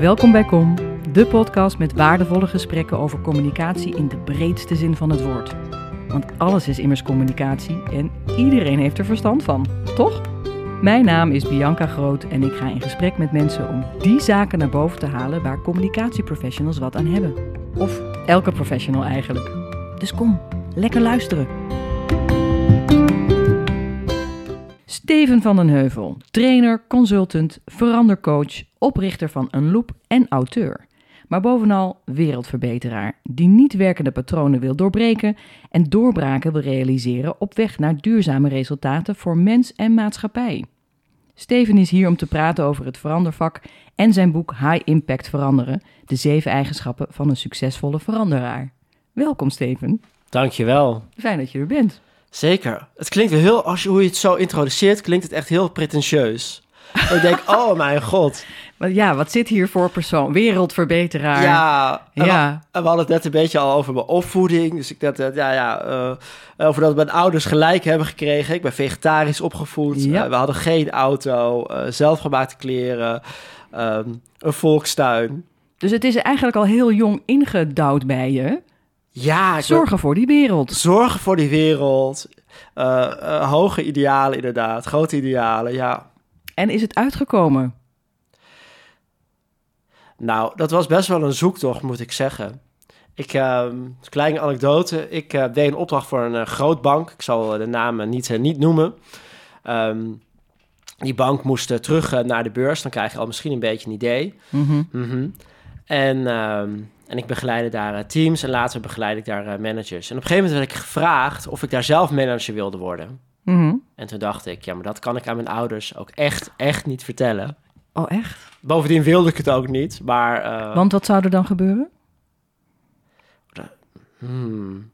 Welkom bij Kom, de podcast met waardevolle gesprekken over communicatie in de breedste zin van het woord. Want alles is immers communicatie en iedereen heeft er verstand van, toch? Mijn naam is Bianca Groot en ik ga in gesprek met mensen om die zaken naar boven te halen waar communicatieprofessionals wat aan hebben. Of elke professional eigenlijk. Dus kom, lekker luisteren. Steven van den Heuvel, trainer, consultant, verandercoach, oprichter van Een Loop en auteur. Maar bovenal wereldverbeteraar, die niet werkende patronen wil doorbreken en doorbraken wil realiseren op weg naar duurzame resultaten voor mens en maatschappij. Steven is hier om te praten over het verandervak en zijn boek High Impact Veranderen, de zeven eigenschappen van een succesvolle veranderaar. Welkom Steven. Dankjewel. Fijn dat je er bent. Zeker. Het klinkt heel, als je, hoe je het zo introduceert, klinkt het echt heel pretentieus. ik denk, oh mijn god. Ja, wat zit hier voor persoon? Wereldverbeteraar. Ja, en Ja. We, en we hadden het net een beetje al over mijn opvoeding. Dus ik dacht, ja, ja, eh, over dat mijn ouders gelijk hebben gekregen. Ik ben vegetarisch opgevoed. Ja. Eh, we hadden geen auto, eh, zelfgemaakte kleren, ehm, een volkstuin. Dus het is eigenlijk al heel jong ingedouwd bij je. Ja, Zorgen voor die wereld. zorgen voor die wereld. Hoge idealen inderdaad, grote idealen, ja. En is het uitgekomen? Nou, dat was best wel een zoektocht, moet ik zeggen. Ik, ehm kleine anekdote, ik eh, deed een opdracht voor een eh, groot bank. Ik zal de naam eh, niet, eh, niet noemen. Ehm, die bank moest eh, terug eh, naar de beurs. Dan krijg je al misschien een beetje een idee. Mhm. Mhm. En, ehm, en ik begeleidde daar eh, teams en later begeleid ik daar eh, managers. En op een gegeven moment werd ik gevraagd of ik daar zelf manager wilde worden. Mhm. En toen dacht ik, ja, maar dat kan ik aan mijn ouders ook echt, echt niet vertellen. Oh, echt? Bovendien wilde ik het ook niet, maar... eh, Want wat zou er dan gebeuren? Hmm.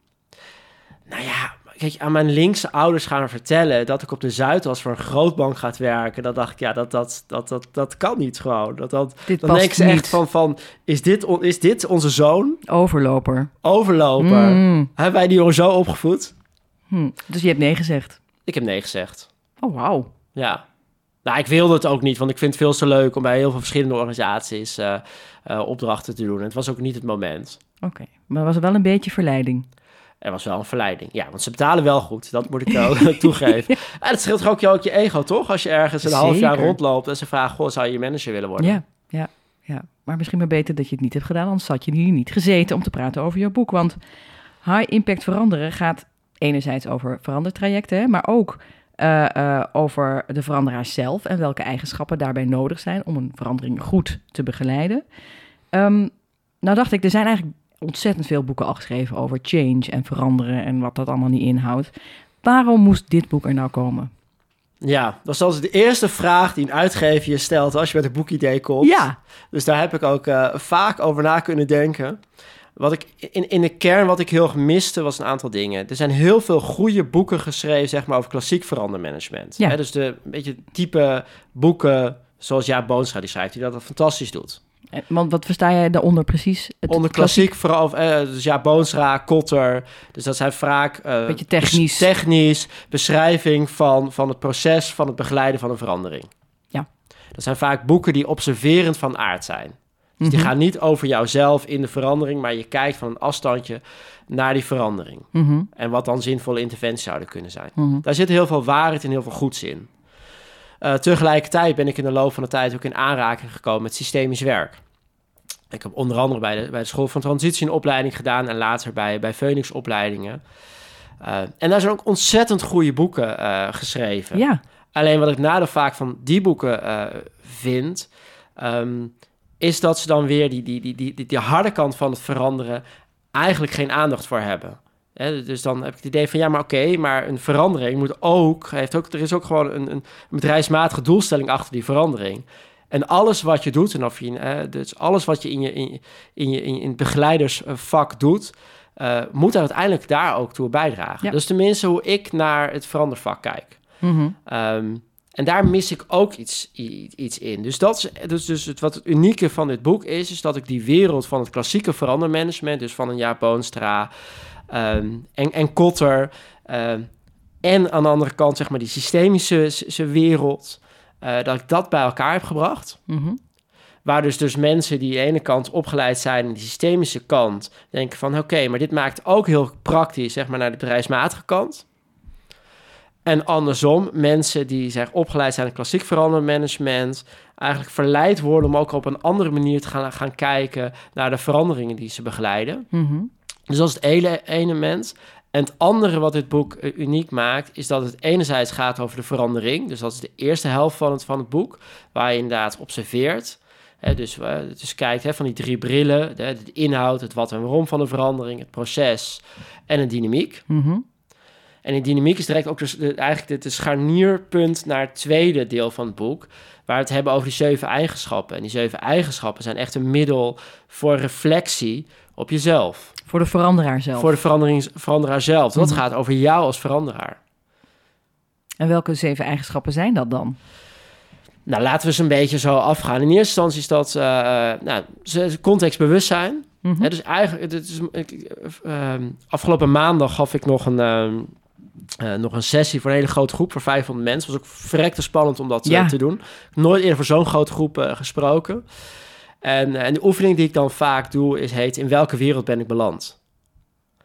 Nou ja, kijk, aan mijn linkse ouders gaan vertellen dat ik op de Zuidas voor een grootbank gaat werken. Dan dacht ik, ja, dat, dat, dat, dat, dat kan niet gewoon. Dat, dat, Dit dan denken ze echt van, van is, dit, on- is dit onze zoon? Overloper. Overloper. Mm. Hebben wij die jongen zo opgevoed? Hm. Dus je hebt nee gezegd. Ik heb nee gezegd. Oh, wauw. Ja. Nou, ik wilde het ook niet, want ik vind het veel te leuk om bij heel veel verschillende organisaties eh, eh, opdrachten te doen. En het was ook niet het moment. Oké. Maar was er wel een beetje verleiding? Er was wel een verleiding. Ja, want ze betalen wel goed. Dat moet ik ook toegeven. En het scheelt ook je, ook je ego, toch? Als je ergens een half jaar rondloopt en ze vragen... Goh, zou je manager willen worden? Ja, ja, ja. Maar misschien maar beter dat je het niet hebt gedaan, anders had je hier niet gezeten om te praten over jouw boek. Want High Impact Veranderen gaat enerzijds over verandertrajecten, maar ook eh, eh, over de veranderaar zelf en welke eigenschappen daarbij nodig zijn om een verandering goed te begeleiden. Ehm, nou dacht ik, er zijn eigenlijk ontzettend veel boeken al geschreven over change en veranderen en wat dat allemaal niet inhoudt. Waarom moest dit boek er nou komen? Ja, dat is altijd de eerste vraag die een uitgever je stelt... als je met een boekidee komt. Ja, Dus daar heb ik ook eh, vaak over na kunnen denken. Wat ik in, in de kern, wat ik heel erg miste, was een aantal dingen. Er zijn heel veel goede boeken geschreven, zeg maar, over klassiek verandermanagement. Ja. Hè, dus de beetje type boeken zoals Jaap Boonstra die schrijft, die dat fantastisch doet. en- want wat versta jij daaronder precies? Het Onder klassiek, vooral, eh, dus ja, Boonstra, Kotter. Dus dat zijn vaak... eh, Beetje technisch. technisch, beschrijving van, van het proces van het begeleiden van een verandering. Ja. Dat zijn vaak boeken die observerend van aard zijn. Dus die Mhm. gaan niet over jouzelf in de verandering, maar je kijkt van een afstandje naar die verandering. Mhm, En wat dan zinvolle interventies zouden kunnen zijn. mhm. Daar zit heel veel waarheid en heel veel goeds in. Eh, tegelijkertijd ben ik in de loop van de tijd ook in aanraking gekomen met systemisch werk. Ik heb onder andere bij de, bij de School van Transitie een opleiding gedaan en later bij, bij Phoenix opleidingen. Eh, en daar zijn ook ontzettend goede boeken eh, geschreven. Ja, Alleen wat ik nadeel vaak van die boeken vind, ehm, is dat ze dan weer die, die, die, die, die, harde kant van het veranderen eigenlijk geen aandacht voor hebben. Dus dan heb ik het idee van ja, maar oké, maar een verandering moet ook, heeft ook, er is ook gewoon een, een bedrijfsmatige doelstelling achter die verandering. En alles wat je doet, en of je, dus alles wat je in je, in, in je, in, het begeleidersvak doet, eh, moet uiteindelijk daar ook toe bijdragen. Ja. Dus tenminste hoe ik naar het verandervak kijk. mhm. Ehm, en daar mis ik ook iets, iets in. Dus, dat is, dus, dus het, wat het unieke van dit boek is, is dat ik die wereld van het klassieke verandermanagement, dus van een Jaap Boonstra ehm, en, en Kotter, ehm, en aan de andere kant zeg maar die systemische wereld, eh, dat ik dat bij elkaar heb gebracht. Mhm. Waar dus, dus mensen die aan de ene kant opgeleid zijn... en die systemische kant denken van... oké, maar dit maakt ook heel praktisch, zeg maar, naar de bedrijfsmatige kant. En andersom, mensen die zeg, opgeleid zijn in klassiek verandermanagement... eigenlijk verleid worden om ook op een andere manier te gaan, gaan kijken... naar de veranderingen die ze begeleiden. Mhm. Dus dat is het ene element. En het andere wat dit boek eh, uniek maakt, is dat het enerzijds gaat over de verandering. Dus dat is de eerste helft van het, van het boek, waar je inderdaad observeert. Hè, dus, eh, dus kijkt hè, van die drie brillen, de, de inhoud, het wat en waarom van de verandering, het proces en de dynamiek. Mhm. En die dynamiek is direct ook dus de, eigenlijk het scharnierpunt naar het tweede deel van het boek, waar we het hebben over die zeven eigenschappen. En die zeven eigenschappen zijn echt een middel voor reflectie op jezelf. Voor de veranderaar zelf. Voor de verandering, veranderaar zelf. Dat Mhm. gaat over jou als veranderaar. En welke zeven eigenschappen zijn dat dan? Nou, laten we ze een beetje zo afgaan. In eerste instantie is dat eh, nou, ze- contextbewustzijn. Hè, dus eigenlijk, dit is, ik, eh, ehm, afgelopen maandag gaf ik nog een, ehm, eh, nog een sessie voor een hele grote groep, voor 500 mensen. was ook verrekte spannend om dat eh, Ja. te doen. Nooit eerder voor zo'n grote groep eh, gesproken. En, en de oefening die ik dan vaak doe, is heet... In welke wereld ben ik beland?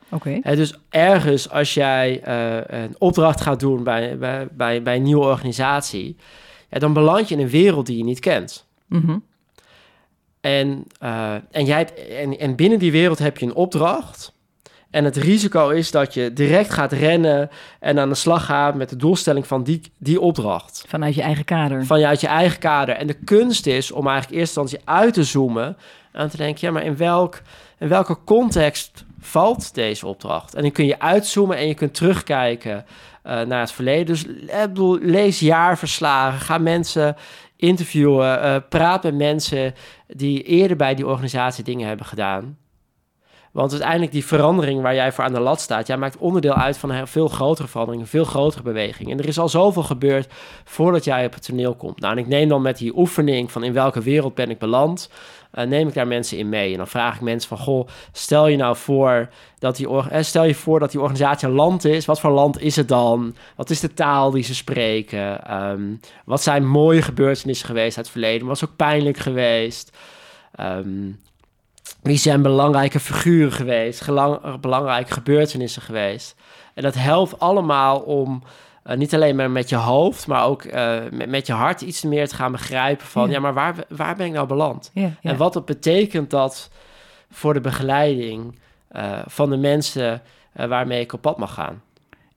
Oké. Dus ergens als jij een opdracht gaat doen bij, bij, bij, bij een nieuwe organisatie... Ja, dan beland je in een wereld die je niet kent. Mhm. En, en, jij hebt, en, en binnen die wereld heb je een opdracht. En het risico is dat je direct gaat rennen en aan de slag gaat met de doelstelling van die, die opdracht. Vanuit je eigen kader. Vanuit je eigen kader. En de kunst is om eigenlijk eerst instantie uit te zoomen en te denken, ja, maar in, welk, in welke context valt deze opdracht? En dan kun je uitzoomen en je kunt terugkijken eh, naar het verleden. Dus eh, bedoel, lees jaarverslagen, ga mensen interviewen, eh, praat met mensen die eerder bij die organisatie dingen hebben gedaan. Want uiteindelijk die verandering waar jij voor aan de lat staat, jij maakt onderdeel uit van een veel grotere verandering, een veel grotere beweging. En er is al zoveel gebeurd voordat jij op het toneel komt. Nou, en ik neem dan met die oefening van in welke wereld ben ik beland, eh, neem ik daar mensen in mee. En dan vraag ik mensen van, goh, stel je nou voor dat die, eh, stel je voor dat die organisatie een land is. Wat voor land is het dan? Wat is de taal die ze spreken? Ehm, wat zijn mooie gebeurtenissen geweest uit het verleden? Wat is ook pijnlijk geweest? Ehm, wie zijn belangrijke figuren geweest? Gelang- belangrijke gebeurtenissen geweest? En dat helpt allemaal om eh, niet alleen maar met je hoofd, maar ook eh, met, met je hart iets meer te gaan begrijpen van, Ja. ja, maar waar, waar ben ik nou beland? Ja, ja. En wat dat betekent dat voor de begeleiding eh, van de mensen waarmee ik op pad mag gaan?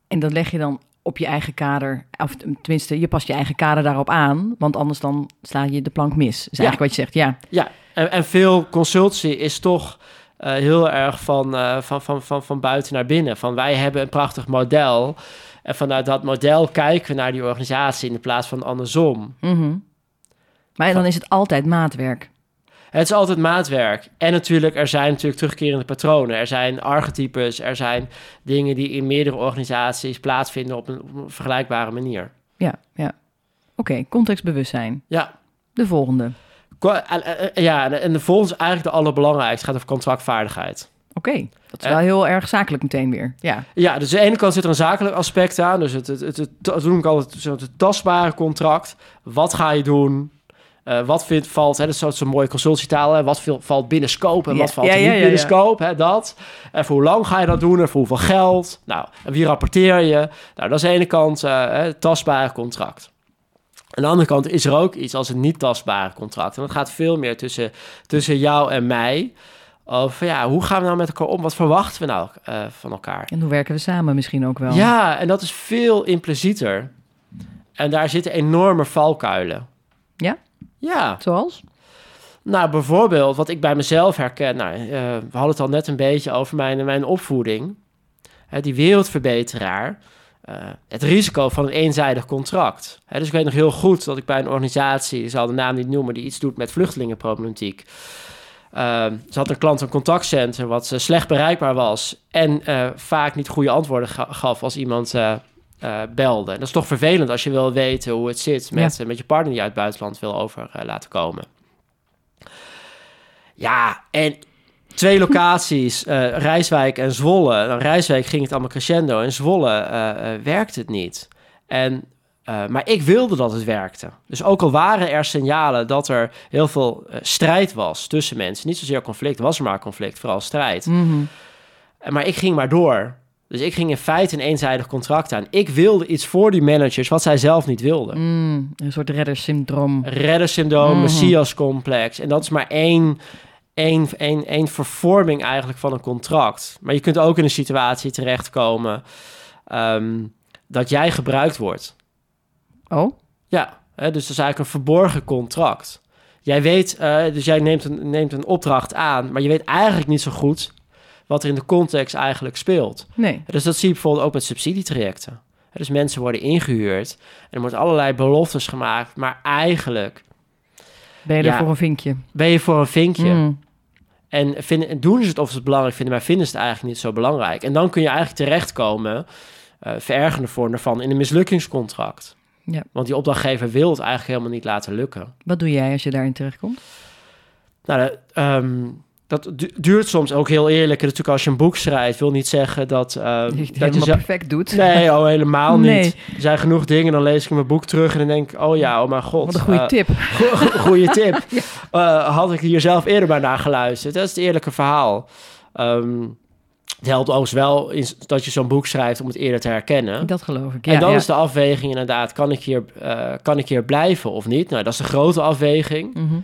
En dat leg je dan op je eigen kader, of tenminste, je past je eigen kader daarop aan, want anders dan sla je de plank mis. Is eigenlijk wat je zegt, ja. Ja, en, en veel consultancy is toch eh, heel erg van, eh, van, van, van, van buiten naar binnen. Van wij hebben een prachtig model. En vanuit dat model kijken we naar die organisatie in plaats van andersom. Mhm. Maar dan is het altijd maatwerk. Het is altijd maatwerk. En natuurlijk, er zijn natuurlijk terugkerende patronen. Er zijn archetypes, er zijn dingen die in meerdere organisaties plaatsvinden op een, op een vergelijkbare manier. Ja, ja. Oké, contextbewustzijn. Ja, De volgende. Ja en- de volgende is eigenlijk de allerbelangrijkste. gaat over contractvaardigheid. Oké, dat is Eh. wel heel erg zakelijk meteen weer. Ja, Ja, dus aan de ene kant zit er een zakelijk aspect aan. Dus het, het, het, het, dat noem ik altijd het tastbare contract. Wat ga je doen? Eh, wat vindt, valt, hè, dat is zo- zo'n mooie consultietaal. Hè, wat valt binnen scope en Ja, wat valt ja, ja, niet binnen scope? Hè, dat. En voor hoe lang ga je dat doen? En voor hoeveel geld? Nou, en wie rapporteer je? Nou, dat is aan de ene kant hè, het tastbare contract. Aan de andere kant is er ook iets als een niet tastbare contract. En dat gaat veel meer tussen, tussen jou en mij. Over ja, hoe gaan we nou met elkaar om? Wat verwachten we nou eh, van elkaar? en hoe werken we samen misschien ook wel? Ja, en dat is veel implicieter. En daar zitten enorme valkuilen. Ja? Ja. Zoals? Nou, bijvoorbeeld wat ik bij mezelf herken. Nou, eh, we hadden het al net een beetje over mijn, mijn opvoeding. Hè, die wereldverbeteraar. eh, het risico van een eenzijdig contract. Hè, dus ik weet nog heel goed dat ik bij een organisatie, ik zal de naam niet noemen, die iets doet met vluchtelingenproblematiek. Eh, ze had een klant een contactcentrum wat eh, slecht bereikbaar was en vaak niet goede antwoorden ga- gaf als iemand belde. En dat is toch vervelend als je wil weten hoe het zit met, eh, met je partner die je uit het buitenland wil over eh, laten komen. Ja, en twee locaties, eh, Rijswijk en Zwolle. Dan Rijswijk ging het allemaal crescendo en Zwolle werkte het niet. En maar ik wilde dat het werkte. Dus ook al waren er signalen dat er heel veel strijd was tussen mensen, niet zozeer conflict, was er maar conflict, vooral strijd. Eh, Maar ik ging maar door. Dus ik ging in feite een eenzijdig contract aan. Ik wilde iets voor die managers wat zij zelf niet wilden. Mm, een soort reddersyndroom. Reddersyndroom, Mhm. Messias-complex. En dat is maar één, één, één, één vervorming eigenlijk van een contract. Maar je kunt ook in een situatie terechtkomen ehm, dat jij gebruikt wordt. Oh? Ja, hè, dus dat is eigenlijk een verborgen contract. Jij weet, eh, dus jij neemt een, neemt een opdracht aan, maar je weet eigenlijk niet zo goed wat er in de context eigenlijk speelt. Nee. Dus dat zie je bijvoorbeeld ook met subsidietrajecten. Dus mensen worden ingehuurd en er wordt allerlei beloftes gemaakt, maar eigenlijk Ben je Ja. er voor een vinkje? ben je voor een vinkje. Mm. En vinden, doen ze het of ze het belangrijk vinden, maar vinden ze het eigenlijk niet zo belangrijk. En dan kun je eigenlijk terechtkomen, eh verergende vorm daarvan, in een mislukkingscontract. Ja. Want die opdrachtgever wil het eigenlijk helemaal niet laten lukken. Wat doe jij als je daarin terechtkomt? Nou, ehm, dat du- duurt soms ook heel eerlijk. Natuurlijk als je een boek schrijft, wil niet zeggen dat... eh, Dat je het dat je perfect doet. Nee, oh, helemaal Nee. niet. Er zijn genoeg dingen, dan lees ik mijn boek terug en dan denk ik... Oh ja, oh mijn god. Wat een goede eh, tip. go- go- goeie tip. Eh, had ik hier zelf eerder maar naar geluisterd. Dat is het eerlijke verhaal. Ehm, het helpt overigens wel in, dat je zo'n boek schrijft om het eerder te herkennen. Dat geloof ik. Ja, en dan ja. is de afweging inderdaad, kan ik, hier, kan ik hier blijven of niet? Nou, dat is de grote afweging. Mhm.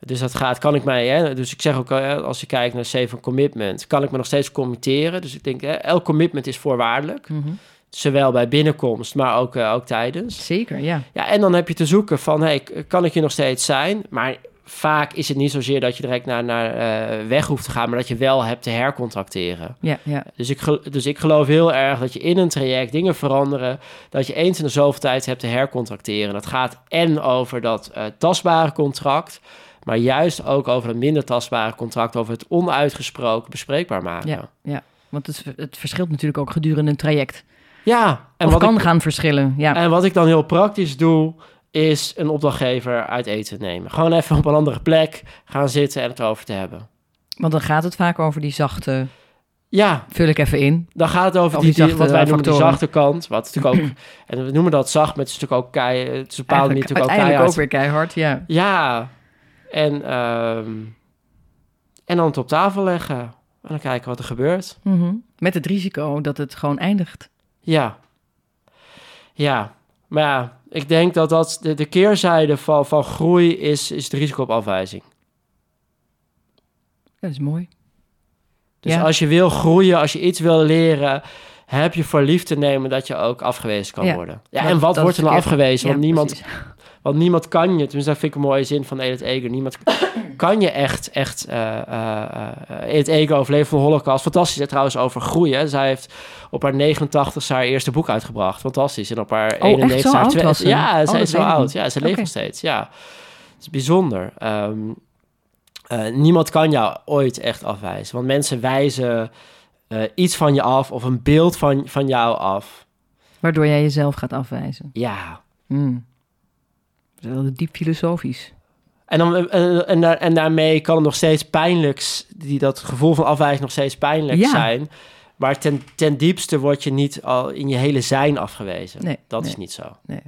Dus dat gaat, kan ik mij, hè, dus ik zeg ook, als je kijkt naar Safe Commitment, kan ik me nog steeds committeren. Dus ik denk, hè, elk commitment is voorwaardelijk. Mhm. Zowel bij binnenkomst, maar ook, eh, ook tijdens. Zeker, ja. Ja, en dan heb je te zoeken van, hey, k- kan ik hier nog steeds zijn? Maar vaak is het niet zozeer dat je direct naar, naar eh, weg hoeft te gaan, maar dat je wel hebt te hercontracteren. Ja, ja. Dus ik, dus ik geloof heel erg dat je in een traject dingen veranderen, dat je eens in de zoveel tijd hebt te hercontracteren. Dat gaat en over dat eh, tastbare contract, maar juist ook over het minder tastbare contract, over het onuitgesproken bespreekbaar maken. Ja, ja. Want het, het verschilt natuurlijk ook gedurende een traject. Ja, en of wat kan ik, gaan verschillen, ja. En wat ik dan heel praktisch doe, is een opdrachtgever uit eten nemen. Gewoon even op een andere plek gaan zitten en het erover te hebben. Want dan gaat het vaak over die zachte... Ja, Vul ik even in. dan gaat het over die, die die- wat zachte wij noemen de zachte kant. Wat natuurlijk ook, en we noemen dat zacht, maar het is natuurlijk ook kei, het is bepaalde manier natuurlijk ook keihard. ook weer keihard, ja. Ja, en, ehm, en dan het op tafel leggen. En dan kijken wat er gebeurt. Mhm. Met het risico dat het gewoon eindigt. Ja. Ja. Maar ja, ik denk dat dat de, de keerzijde van, van groei is, is het risico op afwijzing. Dat is mooi. Dus Ja. als je wil groeien, als je iets wil leren, heb je voor lief te nemen dat je ook afgewezen kan Ja. worden. Ja, Dat- en wat wordt er nou verkeerd. afgewezen? Ja, want, niemand, precies. Want niemand kan je, tenminste dat vind ik een mooie zin van Edith Eger, niemand kan je echt, echt eh eh eh, Edith Eger overleven van de holocaust. Fantastisch, hè, trouwens, over groeien. Zij heeft op haar 89 haar eerste boek uitgebracht. Fantastisch. En op haar echt 91 zo haar twee- was? Ja, Oh, zij is zo oud. Ja, ze leeft nog steeds. Ja, het is bijzonder. Ehm, eh, niemand kan jou ooit echt afwijzen. Want mensen wijzen eh, iets van je af of een beeld van, van jou af. Waardoor jij jezelf gaat afwijzen. Ja. Hmm. Dat is diep filosofisch. En, dan, en, en, daar- en daarmee kan het nog steeds pijnlijk, s- die, dat gevoel van afwijzing nog steeds pijnlijk Ja. zijn. Maar ten, ten diepste word je niet al in je hele zijn afgewezen. Nee, dat nee. is niet zo. Nee.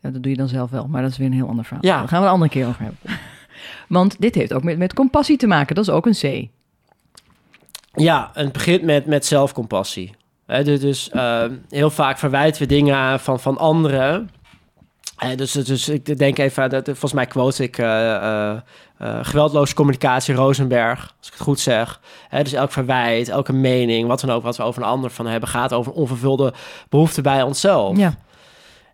Ja, dat doe je dan zelf wel, maar dat is weer een heel ander verhaal. Ja. Daar gaan we een andere keer over hebben. Want dit heeft ook met, met compassie te maken. Dat is ook een C. Ja, en het begint met, met zelfcompassie. Dus dus eh, heel vaak verwijten we dingen van, van anderen. Eh, dus, dus ik denk even, dat, volgens mij quote ik eh, geweldloze communicatie Rosenberg, als ik het goed zeg. Dus elk verwijt, elke mening, wat dan ook, wat we over een ander van hebben, gaat over onvervulde behoefte bij onszelf. Ja.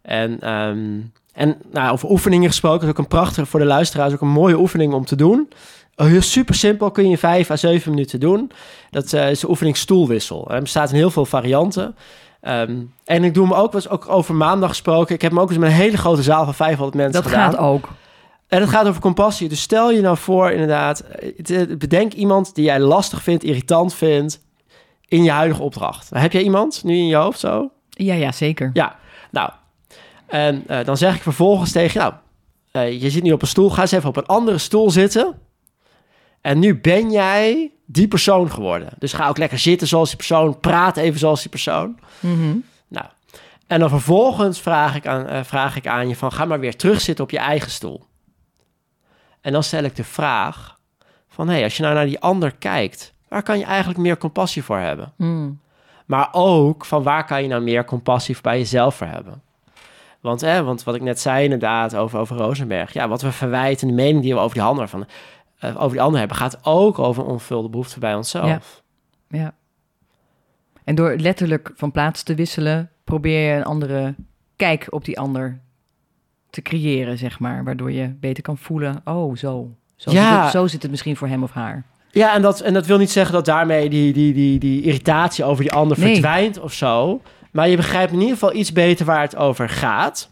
En, ehm, en nou, over oefeningen gesproken, is ook een prachtige voor de luisteraars, ook een mooie oefening om te doen. Heel super simpel, kun je in vijf à zeven minuten doen. Dat is de oefening stoelwissel. Er bestaat in heel veel varianten. Ehm, en ik doe hem ook, was ook over maandag gesproken. Ik heb hem ook eens met een hele grote zaal van 500 mensen Dat gedaan. gaat ook. En het gaat over compassie. Dus stel je nou voor, inderdaad, eh, het- bedenk iemand die jij lastig vindt, irritant vindt, in je huidige opdracht. Heb jij iemand nu in je hoofd zo? Ja, ja, zeker. Ja, nou. En eh, dan zeg ik vervolgens tegen nou, eh, je zit nu op een stoel, ga eens even op een andere stoel zitten. En nu ben jij die persoon geworden. Dus ga ook lekker zitten zoals die persoon, praat even zoals die persoon. Mhm. Nou, En dan vervolgens vraag ik, aan, eh, vraag ik aan je van... ga maar weer terugzitten op je eigen stoel. En dan stel ik de vraag van... hé, hey, als je nou naar die ander kijkt... waar kan je eigenlijk meer compassie voor hebben? Hmm. Maar ook van waar kan je nou meer compassie bij jezelf voor hebben? Want, hè, want wat ik net zei inderdaad over, over Rosenberg... ja, wat we verwijten, de mening die we over die ander, van, eh, over die ander hebben... gaat ook over onvulde behoefte bij onszelf. Ja. En door letterlijk van plaats te wisselen, probeer je een andere kijk op die ander te creëren, zeg maar. Waardoor je beter kan voelen, oh, zo. Zo, Ja. zit, het, zo zit het misschien voor hem of haar. Ja, en dat, en dat wil niet zeggen dat daarmee die, die, die, die irritatie over die ander Nee. verdwijnt of zo. Maar je begrijpt in ieder geval iets beter waar het over gaat.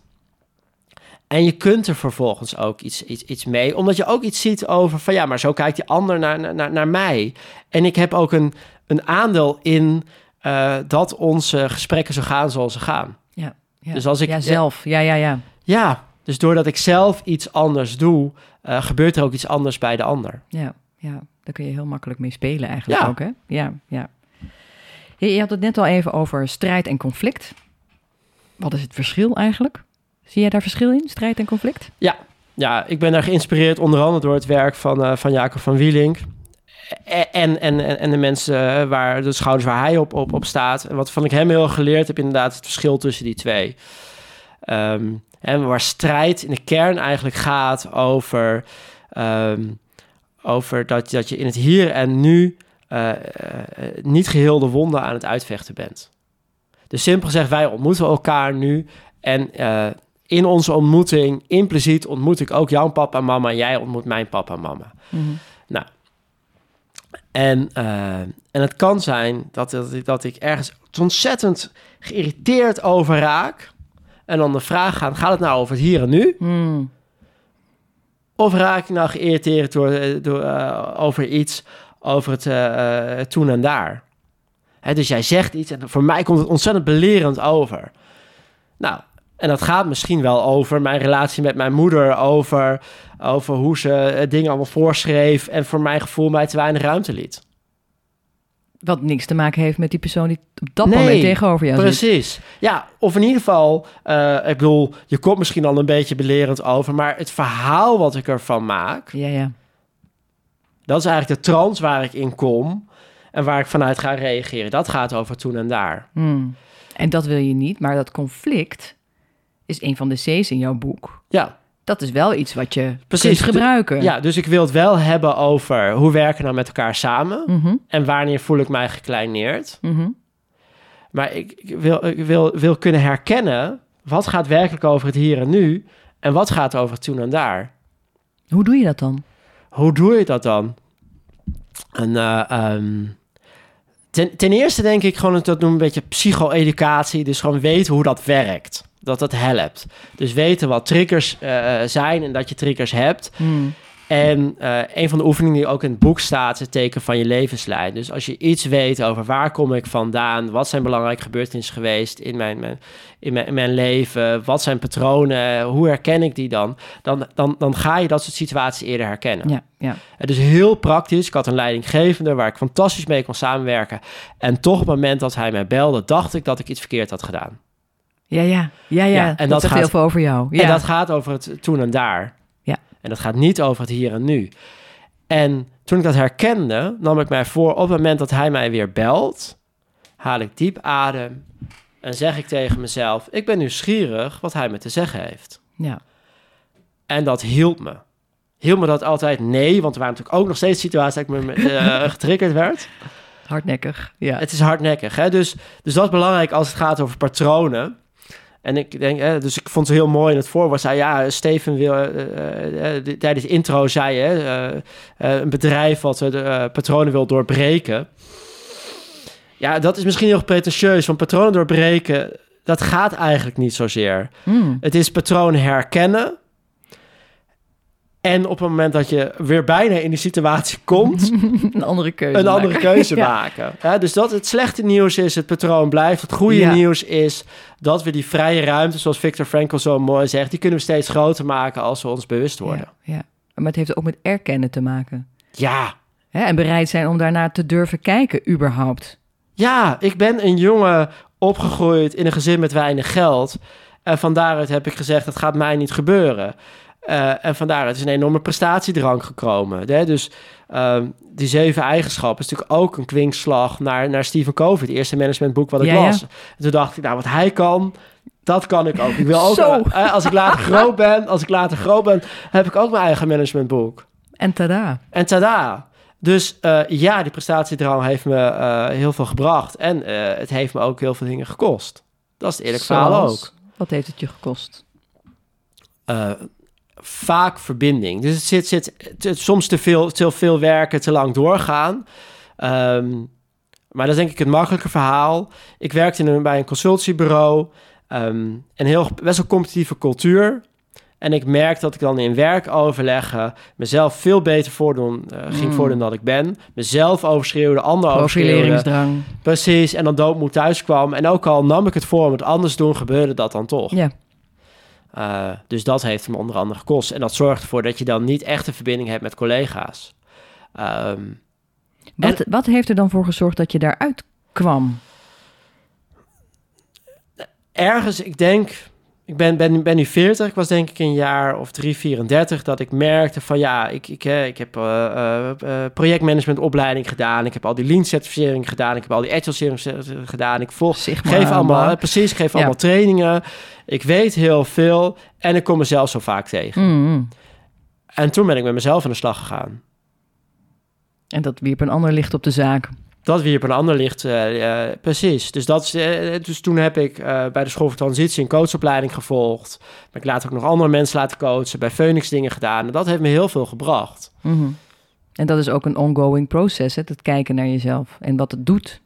En je kunt er vervolgens ook iets, iets, iets mee. Omdat je ook iets ziet over van ja, maar zo kijkt die ander naar, naar, naar mij. En ik heb ook een, een aandeel in eh, dat onze gesprekken zo gaan zoals ze gaan. Ja. ja. Dus als ik- Ja, zelf. Ja, ja, ja. Ja, dus doordat ik zelf iets anders doe, eh, gebeurt er ook iets anders bij de ander. Ja, ja. Daar kun je heel makkelijk mee spelen eigenlijk Ja. ook, hè? Ja, ja. Je, je had het net al even over strijd en conflict. Wat is het verschil eigenlijk? Zie jij daar verschil in, strijd en conflict? Ja, ik ben daar geïnspireerd onder andere door het werk van, eh, van Jacob van Wielink. En, en, en, en de mensen eh, waar de schouders waar hij op, op, op staat. En wat van ik hem heel geleerd heb, inderdaad, het verschil tussen die twee. Ehm, en waar strijd in de kern eigenlijk gaat over, ehm, over dat, dat je in het hier en nu eh, niet geheel de wonden aan het uitvechten bent. Dus simpel gezegd, wij ontmoeten elkaar nu en in onze ontmoeting, impliciet ontmoet ik ook jouw papa en mama en jij ontmoet mijn papa en mama. Mhm. En, eh, en het kan zijn dat, dat, ik- dat ik ergens ontzettend geïrriteerd over raak. En dan de vraag gaan, gaat het nou over het hier en nu? Hmm. Of raak ik nou geïrriteerd door, eh, door, eh, over iets, over het toen en daar? Hè, dus jij zegt iets en voor mij komt het ontzettend belerend over. Nou, en dat gaat misschien wel over mijn relatie met mijn moeder, over, over hoe ze eh, dingen allemaal voorschreef en voor mijn gevoel mij te weinig ruimte liet. Wat niks te maken heeft met die persoon die op dat Nee, moment tegenover jou zit. Precies. Ja, of in ieder geval, eh, ik bedoel, je komt misschien al een beetje belerend over, maar het verhaal wat ik ervan maak, Ja, ja. Dat is eigenlijk de trance waar ik in kom en waar ik vanuit ga reageren. Dat gaat over toen en daar. Hmm. En dat wil je niet, maar dat conflict is een van de C's in jouw boek. Ja, Dat is wel iets wat je Precies. kunt gebruiken. ja, dus ik wil het wel hebben over hoe werken we nou met elkaar samen Mhm, en wanneer voel ik mij gekleineerd. mhm. Maar ik, ik wil, ik wil, wil kunnen herkennen wat gaat werkelijk over het hier en nu en wat gaat over het toen en daar. Hoe doe je dat dan? Hoe doe je dat dan? En, eh, ehm, ten, ten eerste denk ik gewoon dat noemen een beetje psycho-educatie. Dus gewoon weten hoe dat werkt. Dat dat helpt. Dus weten wat triggers eh, zijn en dat je triggers hebt. Hmm. En eh, een van de oefeningen die ook in het boek staat, is het teken van je levenslijn. Dus als je iets weet over waar kom ik vandaan, wat zijn belangrijke gebeurtenissen geweest in mijn, mijn, in mijn, in mijn leven, wat zijn patronen, hoe herken ik die dan, dan, dan, dan ga je dat soort situaties eerder herkennen. Ja, ja. Het is heel praktisch. Ik had een leidinggevende waar ik fantastisch mee kon samenwerken. En toch op het moment dat hij mij belde, dacht ik dat ik iets verkeerd had gedaan. Ja, ja. Ja, ja. Ja, en dat, gaat- heel veel over jou. Ja. En dat gaat over het toen en daar. Ja. En dat gaat niet over het hier en nu. En toen ik dat herkende, nam ik mij voor... op het moment dat hij mij weer belt... haal ik diep adem... en zeg ik tegen mezelf... ik ben nieuwsgierig wat hij me te zeggen heeft. ja. En dat hielp me. Hielp me dat altijd? Nee, want er waren natuurlijk ook nog steeds situaties... dat ik me eh, getriggerd werd. Hardnekkig. Ja. Het is hardnekkig. Hè? Dus, dus dat is belangrijk als het gaat over patronen. En ik denk, hè, dus ik vond het heel mooi in het voorwoord. Zei ja, Steven wil eh, eh, eh, tijdens de intro zei hè, eh, eh, een bedrijf wat eh, de eh, patronen wil doorbreken. Ja, dat is misschien heel pretentieus, want patronen doorbreken, dat gaat eigenlijk niet zozeer. Hmm. Het is patronen herkennen. En op het moment dat je weer bijna in die situatie komt, een andere keuze. een andere maken. keuze Ja. maken. Ja, dus dat het slechte nieuws is, het patroon blijft. Het goede Ja. nieuws is dat we die vrije ruimte, zoals Victor Frankl zo mooi zegt, die kunnen we steeds groter maken als we ons bewust worden. Ja. Maar het heeft ook met erkennen te maken. Ja? En bereid zijn om daarnaar te durven kijken, überhaupt. ja, ik ben een jonge, opgegroeid in een gezin met weinig geld. En van daaruit heb ik gezegd, dat gaat mij niet gebeuren. Uh, en van daaruit is een enorme prestatiedrang gekomen. Hè? Dus uh, die zeven eigenschappen is natuurlijk ook een kwinkslag naar, naar Stephen Covey, het eerste managementboek wat ik ja, las. Ja. En toen dacht ik, nou, wat hij kan, dat kan ik ook. Ik wil ook, uh, als ik later groot ben, als ik later groot ben, heb ik ook mijn eigen managementboek. En tada. En tada. Dus uh, ja, die prestatiedrang heeft me uh, heel veel gebracht. En het heeft me ook heel veel dingen gekost. Dat is het eerlijk verhaal ook. Wat heeft het je gekost? Vaak verbinding. Dus het zit, zit het, soms te veel, te veel werken, te lang doorgaan. Um, maar dat is denk ik het makkelijke verhaal. Ik werkte in een, bij een consultiebureau. Um, een heel best wel competitieve cultuur. En ik merk dat ik dan in werkoverleggen mezelf veel beter voordoen, uh, ging mm. voordoen dan ik ben. Mezelf overschreeuwde, anderen overschreeuwde. Precies, en dan doodmoed thuis kwam. En ook al nam ik het voor om het anders doen, gebeurde dat dan toch. Ja. Uh, dus dat heeft hem onder andere gekost. En dat zorgt ervoor dat je dan niet echt een verbinding hebt met collega's. Um, wat, en, wat heeft er dan voor gezorgd dat je daaruit kwam? Ergens, ik denk, ik ben, ben, ben nu 40. Ik was denk ik een jaar of 3, 34 dat ik merkte van ja, ik, ik, ik heb uh, uh, projectmanagementopleiding gedaan. Ik heb al die lean certificering gedaan. Ik heb al die agile gedaan. Ik volg, Sigma, geef allemaal, precies, ik geef ja. allemaal trainingen. Ik weet heel veel en ik kom mezelf zo vaak tegen. Mm. En toen ben ik met mezelf aan de slag gegaan. En dat wierp een ander licht op de zaak. Dat wierp een ander licht, uh, uh, precies. Dus, dat, uh, dus toen heb ik bij de School voor Transitie een coachopleiding gevolgd. Maar ik later ook nog andere mensen laten coachen, bij Phoenix dingen gedaan. Dat heeft me heel veel gebracht. -hmm. En dat is ook een ongoing proces, het kijken naar jezelf en wat het doet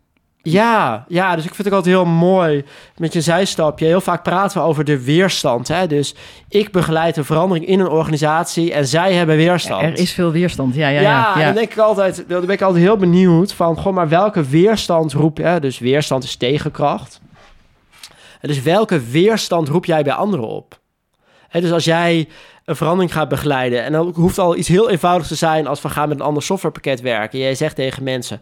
ja, ja, dus ik vind het altijd heel mooi met je zijstapje. Heel vaak praten we over de weerstand. Hè? Dus ik begeleid een verandering in een organisatie en zij hebben weerstand. Er is veel weerstand, ja. Ja, ja, ja, dan denk ik altijd, dan ben ik altijd heel benieuwd van, goh, maar welke weerstand roep je? Dus weerstand is tegenkracht. dus welke weerstand roep jij bij anderen op? Dus als jij een verandering gaat begeleiden. En dan hoeft al iets heel eenvoudigs te zijn als we gaan met een ander softwarepakket werken. Jij zegt tegen mensen: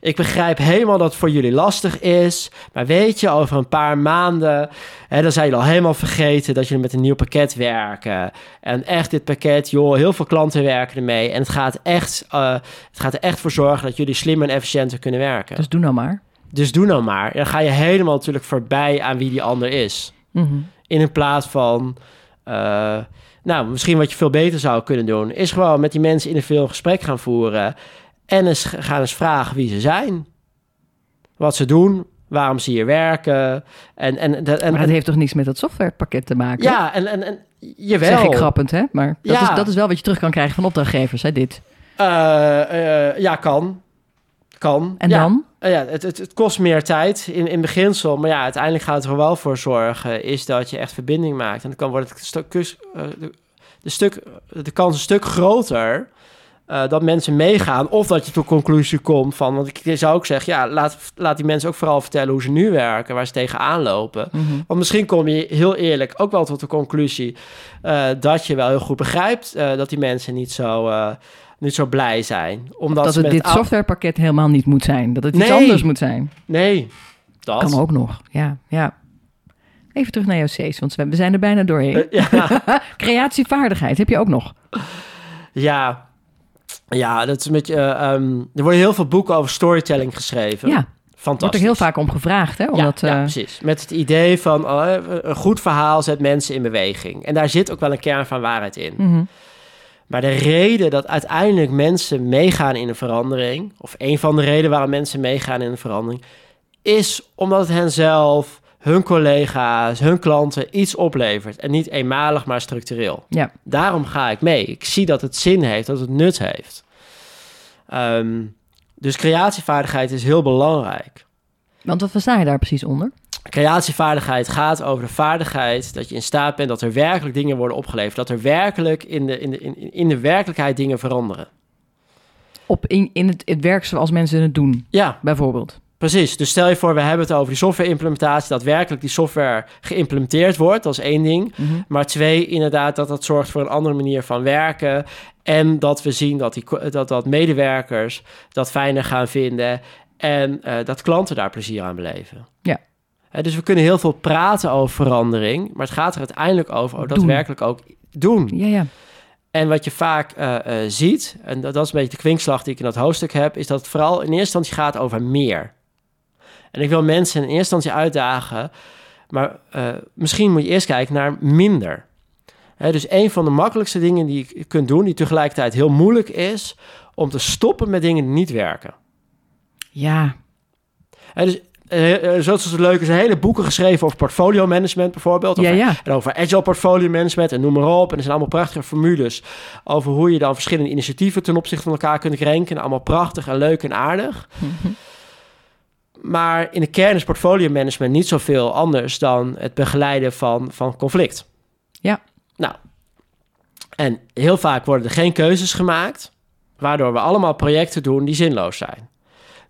Ik begrijp helemaal dat het voor jullie lastig is. Maar weet je, over een paar maanden. Hè, dan zijn jullie al helemaal vergeten dat jullie met een nieuw pakket werken. En echt, dit pakket, joh, heel veel klanten werken ermee. En het gaat, echt, uh, het gaat er echt voor zorgen dat jullie slimmer en efficiënter kunnen werken. Dus doe nou maar. Dus doe nou maar. Dan ga je helemaal natuurlijk voorbij aan wie die ander is. Mm -hmm. In plaats van. Uh, nou, misschien wat je veel beter zou kunnen doen, is gewoon met die mensen in een veel gesprek gaan voeren. En eens gaan eens vragen wie ze zijn. Wat ze doen, waarom ze hier werken. En, en, en, maar dat heeft toch niets met dat softwarepakket te maken? Ja, en, en, en jawel. Zeg ik grappend, hè? Maar dat, ja. is, dat is wel wat je terug kan krijgen van opdrachtgevers, hè, dit? Uh, uh, ja, kan. Kan. En ja. dan? Uh, ja, het, het, het, kost meer tijd in, in beginsel. Maar ja, uiteindelijk gaat het er wel voor zorgen... is dat je echt verbinding maakt. En dan kan wordt het stuk, de, de, stuk, de kans een stuk groter... Uh, dat mensen meegaan of dat je tot conclusie komt van... want ik zou ook zeggen, ja, laat, laat die mensen ook vooral vertellen... hoe ze nu werken, waar ze tegenaan lopen. Mm -hmm. Want misschien kom je heel eerlijk ook wel tot de conclusie... Uh, dat je wel heel goed begrijpt uh, dat die mensen niet zo niet zo blij zijn. Omdat dat het dit softwarepakket helemaal niet moet zijn. Dat het iets nee. anders moet zijn. Nee, dat. Kan ook nog, ja. ja. Even terug naar jouw C's, want we zijn er bijna doorheen. Uh, ja. Creatievaardigheid heb je ook nog. Ja, ja dat is een beetje... Uh, um, er worden heel veel boeken over storytelling geschreven. Ja. Fantastisch. Wordt er heel vaak om gevraagd, hè? Omdat, ja, ja, precies. Met het idee van uh, een goed verhaal zet mensen in beweging. En daar zit ook wel een kern van waarheid in. Mm -hmm. Maar de reden dat uiteindelijk mensen meegaan in een verandering, of een van de redenen waarom mensen meegaan in een verandering, is omdat het hen zelf, hun collega's, hun klanten iets oplevert. En niet eenmalig, maar structureel. Ja. Daarom ga ik mee. Ik zie dat het zin heeft, dat het nut heeft. Um, dus creatievaardigheid is heel belangrijk. Want wat versta je daar precies onder? Creatievaardigheid gaat over de vaardigheid dat je in staat bent dat er werkelijk dingen worden opgeleverd. Dat er werkelijk in de, in de, in, in de werkelijkheid dingen veranderen. Op in, in het, het werk zoals mensen het doen, ja. bijvoorbeeld. Precies, dus stel je voor, we hebben het over die software-implementatie, dat werkelijk die software geïmplementeerd wordt, dat is één ding. Mm -hmm. Maar twee, inderdaad, dat dat zorgt voor een andere manier van werken. En dat we zien dat, die, dat, dat medewerkers dat fijner gaan vinden en uh, dat klanten daar plezier aan beleven. Ja. Hè, dus we kunnen heel veel praten over verandering, maar het gaat er uiteindelijk over Doen. daadwerkelijk ook doen. Ja, ja. En wat je vaak eh, eh, ziet, en dat, dat is een beetje de kwinkslag die ik in dat hoofdstuk heb, is dat het vooral in eerste instantie gaat over meer. En ik wil mensen in eerste instantie uitdagen, maar eh, misschien moet je eerst kijken naar minder. Dus een van de makkelijkste dingen die je kunt doen, die tegelijkertijd heel moeilijk is, om te stoppen met dingen die niet werken. Ja, dus, eh, eh, zoals het leuk is, een hele boeken geschreven over portfolio management bijvoorbeeld. ja, Over ja. en over agile portfolio management en noem maar op. En er zijn allemaal prachtige formules over hoe je dan verschillende initiatieven ten opzichte van elkaar kunt ranken. Allemaal prachtig en leuk en aardig. Mhm. Maar in de kern is portfolio management niet zoveel anders dan het begeleiden van, van conflict. Ja. Nou, en heel vaak worden er geen keuzes gemaakt, waardoor we allemaal projecten doen die zinloos zijn.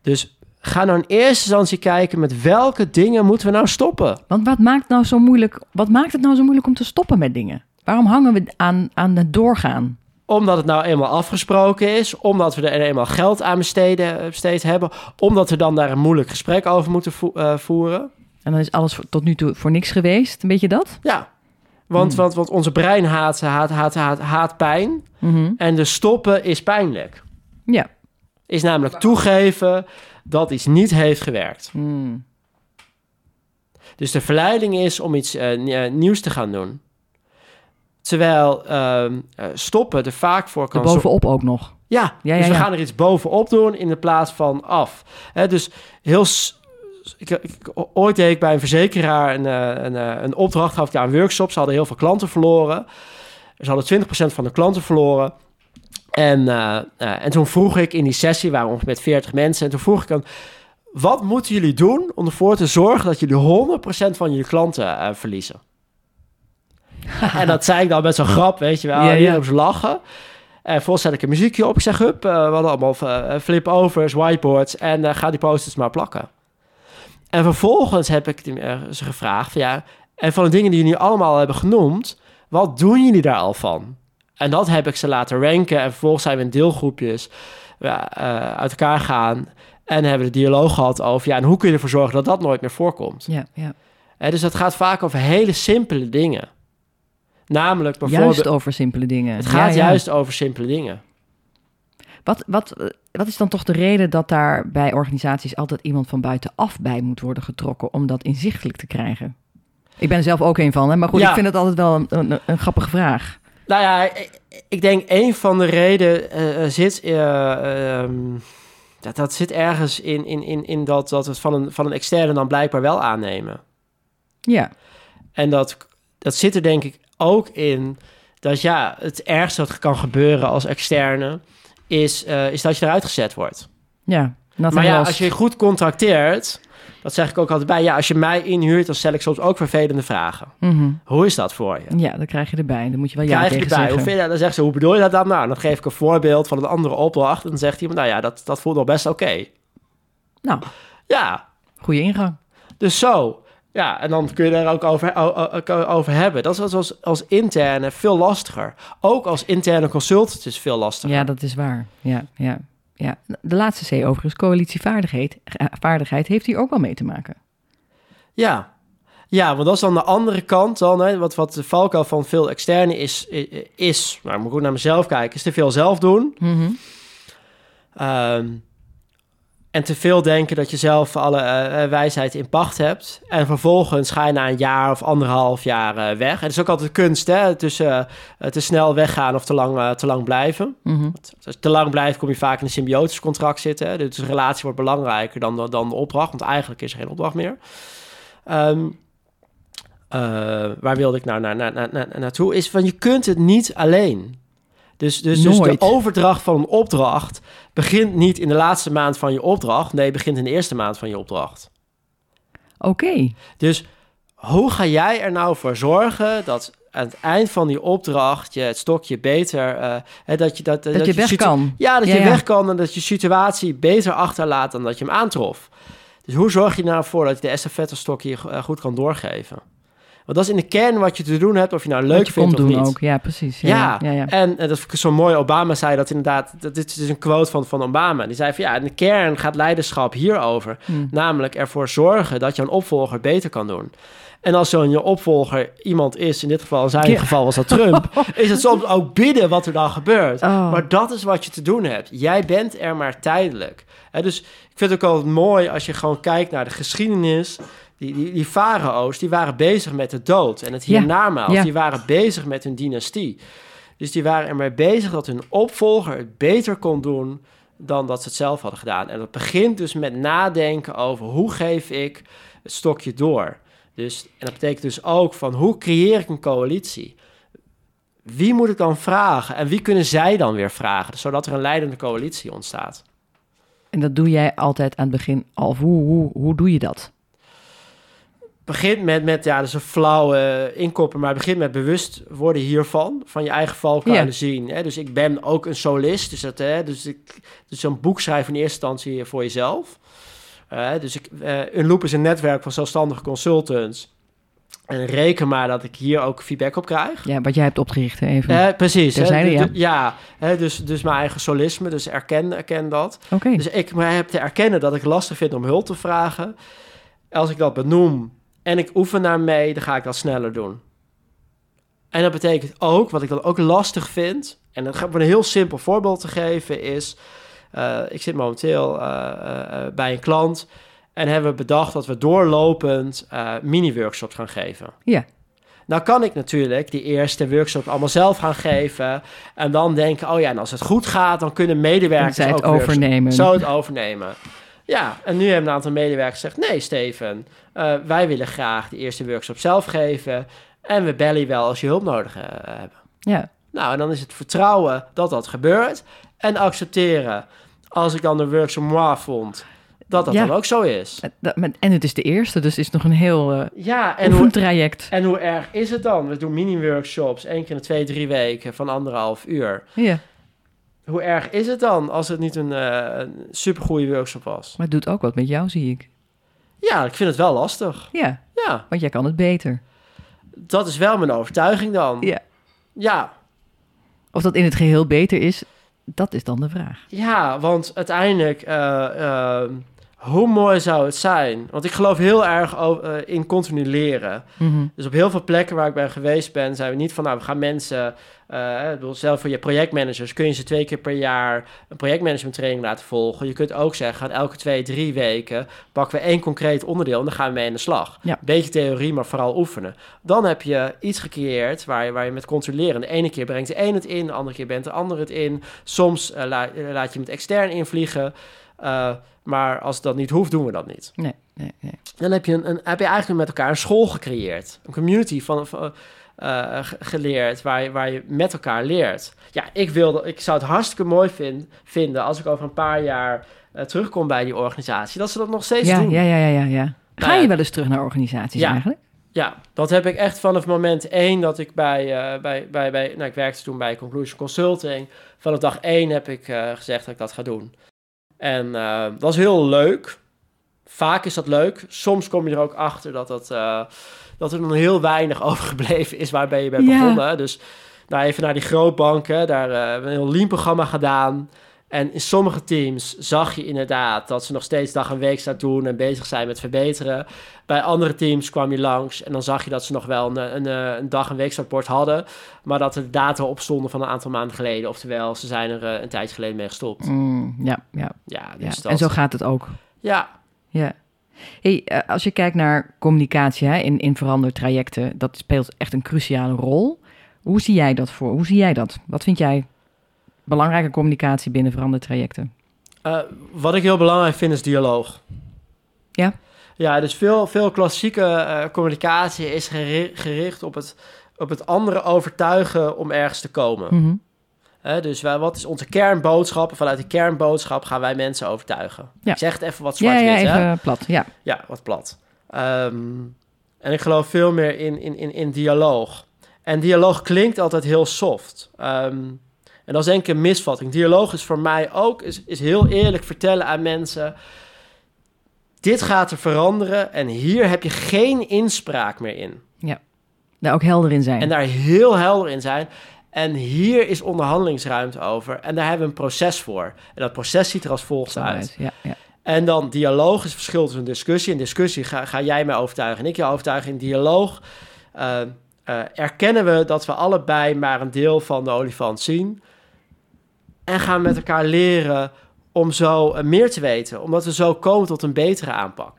Dus ga nou in eerste instantie kijken met welke dingen moeten we nou stoppen. Want wat maakt, nou zo moeilijk, wat maakt het nou zo moeilijk om te stoppen met dingen? Waarom hangen we aan, aan het doorgaan? Omdat het nou eenmaal afgesproken is, omdat we er eenmaal geld aan besteden, eh, besteed hebben, omdat we dan daar een moeilijk gesprek over moeten vo- eh, voeren. En dan is alles tot nu toe voor niks geweest. Een beetje dat? Ja, want, Hmm. want, want onze brein haat, haat, haat, haat, haat pijn Mhm. en de stoppen is pijnlijk. Ja. Is namelijk toegeven dat iets niet heeft gewerkt. Hmm. Dus de verleiding is om iets eh, nieuws te gaan doen. Terwijl ehm, eh, stoppen er vaak voor kan bovenop ook nog. Ja, Ja, dus we ja. gaan er iets bovenop doen in de plaats van af. Hè, dus heel... Ik, ik, ooit deed ik bij een verzekeraar een, een, een opdracht, gaf ik daar een workshop. Ze hadden heel veel klanten verloren. Ze hadden 20% van de klanten verloren. En, eh, eh, en toen vroeg ik in die sessie, waren we ongeveer met 40 mensen... en toen vroeg ik aan, wat moeten jullie doen om ervoor te zorgen... dat jullie 100% van jullie klanten eh, verliezen? en dat zei ik dan met zo'n grap, weet je wel. Ja, ja. Hier ze lachen. En vervolgens zet ik een muziekje op. Ik zeg, hup, we hadden allemaal flip-overs, whiteboards... en ga die posters maar plakken. En vervolgens heb ik ze gevraagd van ja... en van de dingen die jullie allemaal hebben genoemd... wat doen jullie daar al van? En dat heb ik ze laten ranken. En vervolgens zijn we in deelgroepjes ja, eh, uit elkaar gaan... en hebben we de dialoog gehad over... ja, en hoe kun je ervoor zorgen dat dat nooit meer voorkomt? Ja, ja. Dus dat gaat vaak over hele simpele dingen. Namelijk bijvoorbeeld... Juist over simpele dingen. het gaat Ja, ja. juist over simpele dingen. Wat, wat, wat is dan toch de reden dat daar bij organisaties altijd iemand van buitenaf bij moet worden getrokken om dat inzichtelijk te krijgen? Ik ben er zelf ook een van, hè? maar goed, Ja. ik vind het altijd wel een, een, een grappige vraag. Nou ja, ik, denk een van de redenen eh, eh, zit... eh, ehm, dat, dat zit ergens in, in, in, in dat, dat we het van een, van een externe dan blijkbaar wel aannemen. Ja, En dat, dat zit er denk ik ook in dat ja, het ergste wat kan gebeuren als externe... is, is dat je eruit gezet wordt. ja. Maar ja, lost. als je goed contracteert... dat zeg ik ook altijd bij... ja, als je mij inhuurt, dan stel ik soms ook vervelende vragen. Mhm. Hoe is dat voor je? Ja, dat krijg je erbij. Dan moet je wel ja tegen erbij. Hoe zeggen. vind je? Dan zegt ze, hoe bedoel je dat dan? Nou, dan geef ik een voorbeeld van een andere opdracht. En dan zegt iemand, nou ja, dat, dat voelt nog best oké. Nou, Ja, goede ingang. dus zo. Ja, en dan kun je daar ook over, over hebben. Dat is als, als, interne veel lastiger. Ook als interne consultant is veel lastiger. Ja, dat is waar. Ja, ja, ja. De laatste C overigens, coalitievaardigheid eh, vaardigheid, heeft hier ook wel mee te maken. Ja. Ja, want dat is dan de andere kant dan. Hè, wat, wat de valkuil van veel externe is, is... Maar ik moet goed naar mezelf kijken. Is te veel zelf doen. Ehm, en te veel denken dat je zelf alle eh, eh, wijsheid in pacht hebt. En vervolgens ga je na een jaar of anderhalf jaar eh, weg. En het is ook altijd kunst, hè? Tussen te snel weggaan of te lang, te lang blijven. Mhm. Als je te lang blijft, kom je vaak in een symbiotisch contract zitten. Hè? Dus de relatie wordt belangrijker dan, de- dan de opdracht. Want eigenlijk is er geen opdracht meer. Ehm, eh, waar wilde ik nou naar, naar, naar, naar- naartoe? Is van je kunt het niet alleen. Dus, dus, dus de overdracht van een opdracht begint niet in de laatste maand van je opdracht. Nee, begint in de eerste maand van je opdracht. Oké. Dus hoe ga jij er nou voor zorgen dat aan het eind van die opdracht je het stokje beter... eh, hè, dat je, dat, Dat, je weg kan. Ja, dat Ja, je ja. weg kan en dat je situatie beter achterlaat dan dat je hem aantrof. Dus hoe zorg je nou voor dat je de estafette stokje eh, goed kan doorgeven? Want dat is in de kern wat je te doen hebt, of je nou leuk je vindt of doen niet. ook. Ja, precies. Ja, Ja, ja. En, dat ik zo mooi. Obama zei dat inderdaad. Dat, dit is dus een quote van, van Obama. Die zei van ja, in de kern gaat leiderschap hierover. Hm. Namelijk ervoor zorgen dat jouw opvolger beter kan doen. En als zo'n je opvolger iemand is, in dit geval, in zijn Ja. geval was dat Trump, is het soms ook bidden wat er dan gebeurt. Oh. Maar dat is wat je te doen hebt. Jij bent er maar tijdelijk. Dus ik vind het ook altijd mooi als je gewoon kijkt naar de geschiedenis. Die, die, die farao's, die waren bezig met de dood en het hiernamaals. Ja. Die waren bezig met hun dynastie. Dus die waren ermee bezig dat hun opvolger het beter kon doen dan dat ze het zelf hadden gedaan. En dat begint dus met nadenken over hoe geef ik het stokje door. Dus, en dat betekent dus ook van hoe creëer ik een coalitie? Wie moet ik dan vragen en wie kunnen zij dan weer vragen, zodat er een leidende coalitie ontstaat? En dat doe jij altijd aan het begin. Of hoe, hoe, hoe doe je dat? Begint met, met ja, dat is een flauwe inkoppen, maar begint met bewust worden hiervan, van je eigen valkuilen zien. Hè? Dus ik ben ook een solist, dus, dat, hè, dus, ik, dus zo'n boek schrijven in eerste instantie voor jezelf. Eh, dus ik, eh een loop is een netwerk van zelfstandige consultants. En reken maar dat ik hier ook feedback op krijg. Ja, wat jij hebt opgericht, hè, even. Eh, precies. hè, Terzijde, ja hè, dus, dus mijn eigen solisme, dus erken, erken dat. Oké. Dus ik maar heb te erkennen dat ik lastig vind om hulp te vragen. Als ik dat benoem en ik oefen daarmee, dan ga ik dat sneller doen. En dat betekent ook, wat ik dan ook lastig vind, en dat ga ik een heel simpel voorbeeld te geven, is... eh, ik zit momenteel eh, eh, bij een klant en hebben we bedacht dat we doorlopend mini-workshops gaan geven. Ja. Nou kan ik natuurlijk die eerste workshop allemaal zelf gaan geven. En dan denken, oh ja, en als het goed gaat, dan kunnen En medewerkers het ook workshops- overnemen. Zo het overnemen. Ja, en nu hebben een aantal medewerkers gezegd, nee Steven, eh, wij willen graag de eerste workshop zelf geven. En we bellen je wel als je hulp nodig eh, hebt. Ja. Nou, en dan is het vertrouwen dat dat gebeurt. En accepteren, als ik dan de workshop moi vond, dat dat Ja. dan ook zo is. Eh, En het is de eerste, dus het is nog een heel eh Ja, en hoe, oefentraject. en hoe erg is het dan? We doen mini-workshops, één keer in de twee, drie weken van anderhalf uur. Ja, Hoe erg is het dan als het niet een, een supergoeie workshop was? maar het doet ook wat met jou, zie ik. Ja, ik vind het wel lastig. Ja, Ja, want jij kan het beter. dat is wel mijn overtuiging dan. Ja. Ja, Of dat in het geheel beter is, dat is dan de vraag. ja want uiteindelijk, eh, eh, hoe mooi zou het zijn? Want ik geloof heel erg eh, in continu leren. Mhm. Dus op heel veel plekken waar ik ben geweest ben, zijn we niet van, nou, we gaan mensen, eh, ik bedoel, zelf voor je projectmanagers kun je ze twee keer per jaar een projectmanagement training laten volgen. Je kunt ook zeggen, elke twee, drie weken pakken we één concreet onderdeel en dan gaan we mee aan de slag. Ja. Beetje theorie, maar vooral oefenen. Dan heb je iets gecreëerd waar je, waar je met controleren. De ene keer brengt de een het in, de andere keer brengt de ander het in. Soms eh, la- laat je met extern invliegen. Eh, maar als dat niet hoeft, doen we dat niet. Nee, nee, nee. Dan heb je, een, een, heb je eigenlijk met elkaar een school gecreëerd. Een community van, van, eh, ge- geleerd waar je, waar je met elkaar leert. Ja, ik, wilde, ik zou het hartstikke mooi vind, vinden als ik over een paar jaar eh, terugkom bij die organisatie. Dat ze dat nog steeds Ja, doen. ja, ja, ja, ja, ja. Ga Nou ja. je wel eens terug naar organisaties Ja. eigenlijk? Ja, dat heb ik echt vanaf moment één dat ik bij, eh, bij, bij, bij nou, ik werkte toen bij Conclusion Consulting. Vanaf dag één heb ik eh, gezegd dat ik dat ga doen. En eh, dat was heel leuk. Vaak is dat leuk. Soms kom je er ook achter dat, dat, eh, dat er nog heel weinig overgebleven is waarbij je bent Ja. begonnen. Dus nou, even naar die grootbanken. Daar eh, hebben we een heel lean programma gedaan. En in sommige teams zag je inderdaad dat ze nog steeds dag en week staan doen en bezig zijn met verbeteren. Bij andere teams kwam je langs en dan zag je dat ze nog wel een, een, eh, een dag- en weeksrapport hadden. Maar dat er data op stonden van een aantal maanden geleden. Oftewel, ze zijn er eh, een tijdje geleden mee gestopt. Mm, ja, ja, Ja, ja. dus dat... En zo gaat het ook. Ja, Ja. Hey, eh, als je kijkt naar communicatie hè, in, in verandertrajecten, dat speelt echt een cruciale rol. Hoe zie jij dat voor? Hoe zie jij dat? Wat vind jij belangrijke communicatie binnen verandertrajecten? Eh, wat ik heel belangrijk vind is dialoog. Ja? Ja, dus veel, veel klassieke eh, communicatie is geri- gericht op het, op het andere overtuigen om ergens te komen. Mhm. Dus wij, wat is onze kernboodschap? En vanuit die kernboodschap gaan wij mensen overtuigen. Ja. Ik zeg het even wat zwart-wit, ja, even plat. Ja. Ja, wat plat. Ehm, en ik geloof veel meer in, in, in, in dialoog. En dialoog klinkt altijd heel soft. Ehm, en dat is denk ik een misvatting. Dialoog is voor mij ook is, is heel eerlijk vertellen aan mensen... dit gaat er veranderen en hier heb je geen inspraak meer in. Ja. Daar ook helder in zijn. En daar heel helder in zijn. En hier is onderhandelingsruimte over. En daar hebben we een proces voor. En dat proces ziet er als volgt Zo uit. Ja, ja. En dan dialoog is verschil tussen een discussie. In discussie ga, ga jij mij overtuigen en ik je overtuigen. In dialoog eh, eh, erkennen we dat we allebei maar een deel van de olifant zien. En gaan met elkaar leren om zo eh, meer te weten. Omdat we zo komen tot een betere aanpak.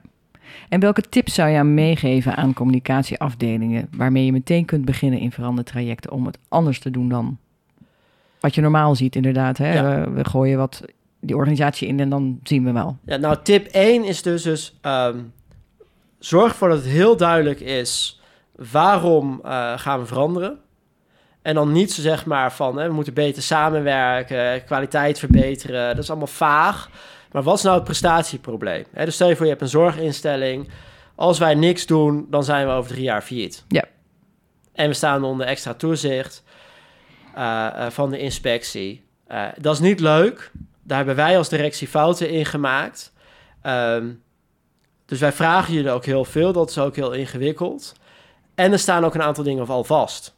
En welke tips zou je meegeven aan communicatieafdelingen... waarmee je meteen kunt beginnen in verandertrajecten... om het anders te doen dan wat je normaal ziet inderdaad. Hè? Ja. We, we gooien wat die organisatie in en dan zien we wel. Ja, nou, tip 1 is dus, dus ehm, zorg ervoor dat het heel duidelijk is waarom eh, gaan we veranderen. En dan niet zo zeg maar van hè, we moeten beter samenwerken, kwaliteit verbeteren. Dat is allemaal vaag. Maar wat is nou het prestatieprobleem? Hè, dus stel je voor je hebt een zorginstelling. Als wij niks doen, dan zijn we over drie jaar failliet. Ja. En we staan onder extra toezicht eh, eh, van de inspectie. Eh, dat is niet leuk. Daar hebben wij als directie fouten in gemaakt. Ehm, dus wij vragen jullie ook heel veel. Dat is ook heel ingewikkeld. En er staan ook een aantal dingen al vast.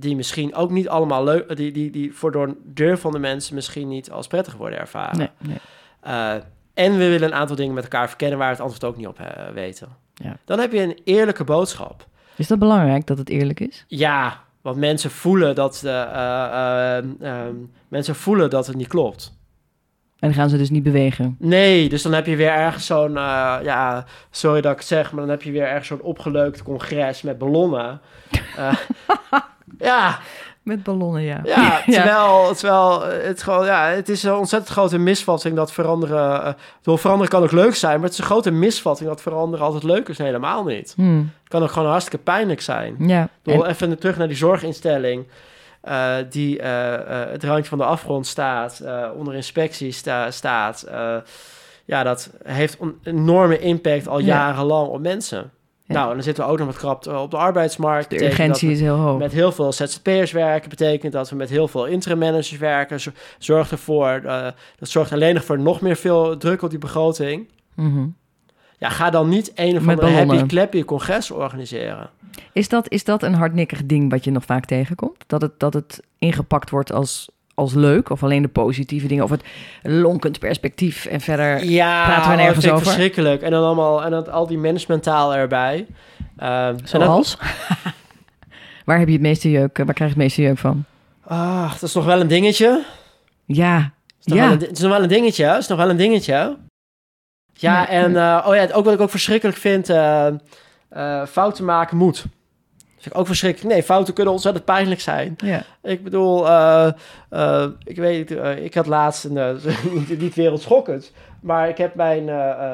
Die misschien ook niet allemaal leuk... Die, die, die voor door deur van de mensen misschien niet als prettig worden ervaren. Nee, nee. Eh, en we willen een aantal dingen met elkaar verkennen... waar we het antwoord ook niet op eh, weten. Ja. Dan heb je een eerlijke boodschap. Is dat belangrijk dat het eerlijk is? Ja, want mensen voelen dat... De, eh, eh, ehm, mensen voelen dat het niet klopt. En gaan ze dus niet bewegen. Nee, dus dan heb je weer ergens zo'n, ja, sorry dat ik het zeg, maar dan heb je weer ergens zo'n opgeleukt congres met ballonnen. Eh, ja, Met ballonnen, ja. ja, terwijl, terwijl het gewoon, ja, het is een ontzettend grote misvatting dat veranderen, eh, door veranderen kan ook leuk zijn, maar het is een grote misvatting dat veranderen altijd leuk is, helemaal niet. Hmm, Het kan ook gewoon hartstikke pijnlijk zijn. ja. En- even terug naar die zorginstelling. eh, die eh, het randje van de afgrond staat, onder inspectie sta- staat. ja, dat heeft een enorme impact al Ja. jarenlang op mensen. Nou, en dan zitten we ook nog met krap op de arbeidsmarkt. de urgentie is heel hoog. met heel veel ZZP'ers werken. Betekent dat we met heel veel interim managers werken. Zorgt ervoor, eh, dat zorgt alleen nog voor nog meer veel druk op die begroting. Mhm. Ja, ga dan niet een of andere happy clappy congres organiseren. Is, dat, is dat een hardnekkig ding wat je nog vaak tegenkomt? Dat het, dat het ingepakt wordt als, als leuk? Of alleen de positieve dingen? Of het lonkend perspectief en verder... Ja, praten we nergens dat over. verschrikkelijk. En dan allemaal en dan al die managementtaal erbij. Dat- Zoals? Waar heb je het meeste jeuk? eh, Waar krijg je het meeste jeuk van? Ah, dat is nog wel een dingetje. Ja, is Ja. een, het is nog wel een dingetje. Het is nog wel een dingetje. Ja, Nee, en eh, oh ja, ook wat ik ook verschrikkelijk vind, eh, fouten maken moet. Dat vind ik ook verschrikkelijk. Nee, fouten kunnen ontzettend pijnlijk zijn. ja. Ik bedoel, eh, eh, ik weet, eh, ik had laatst een, niet, niet wereldschokkend, maar ik heb mijn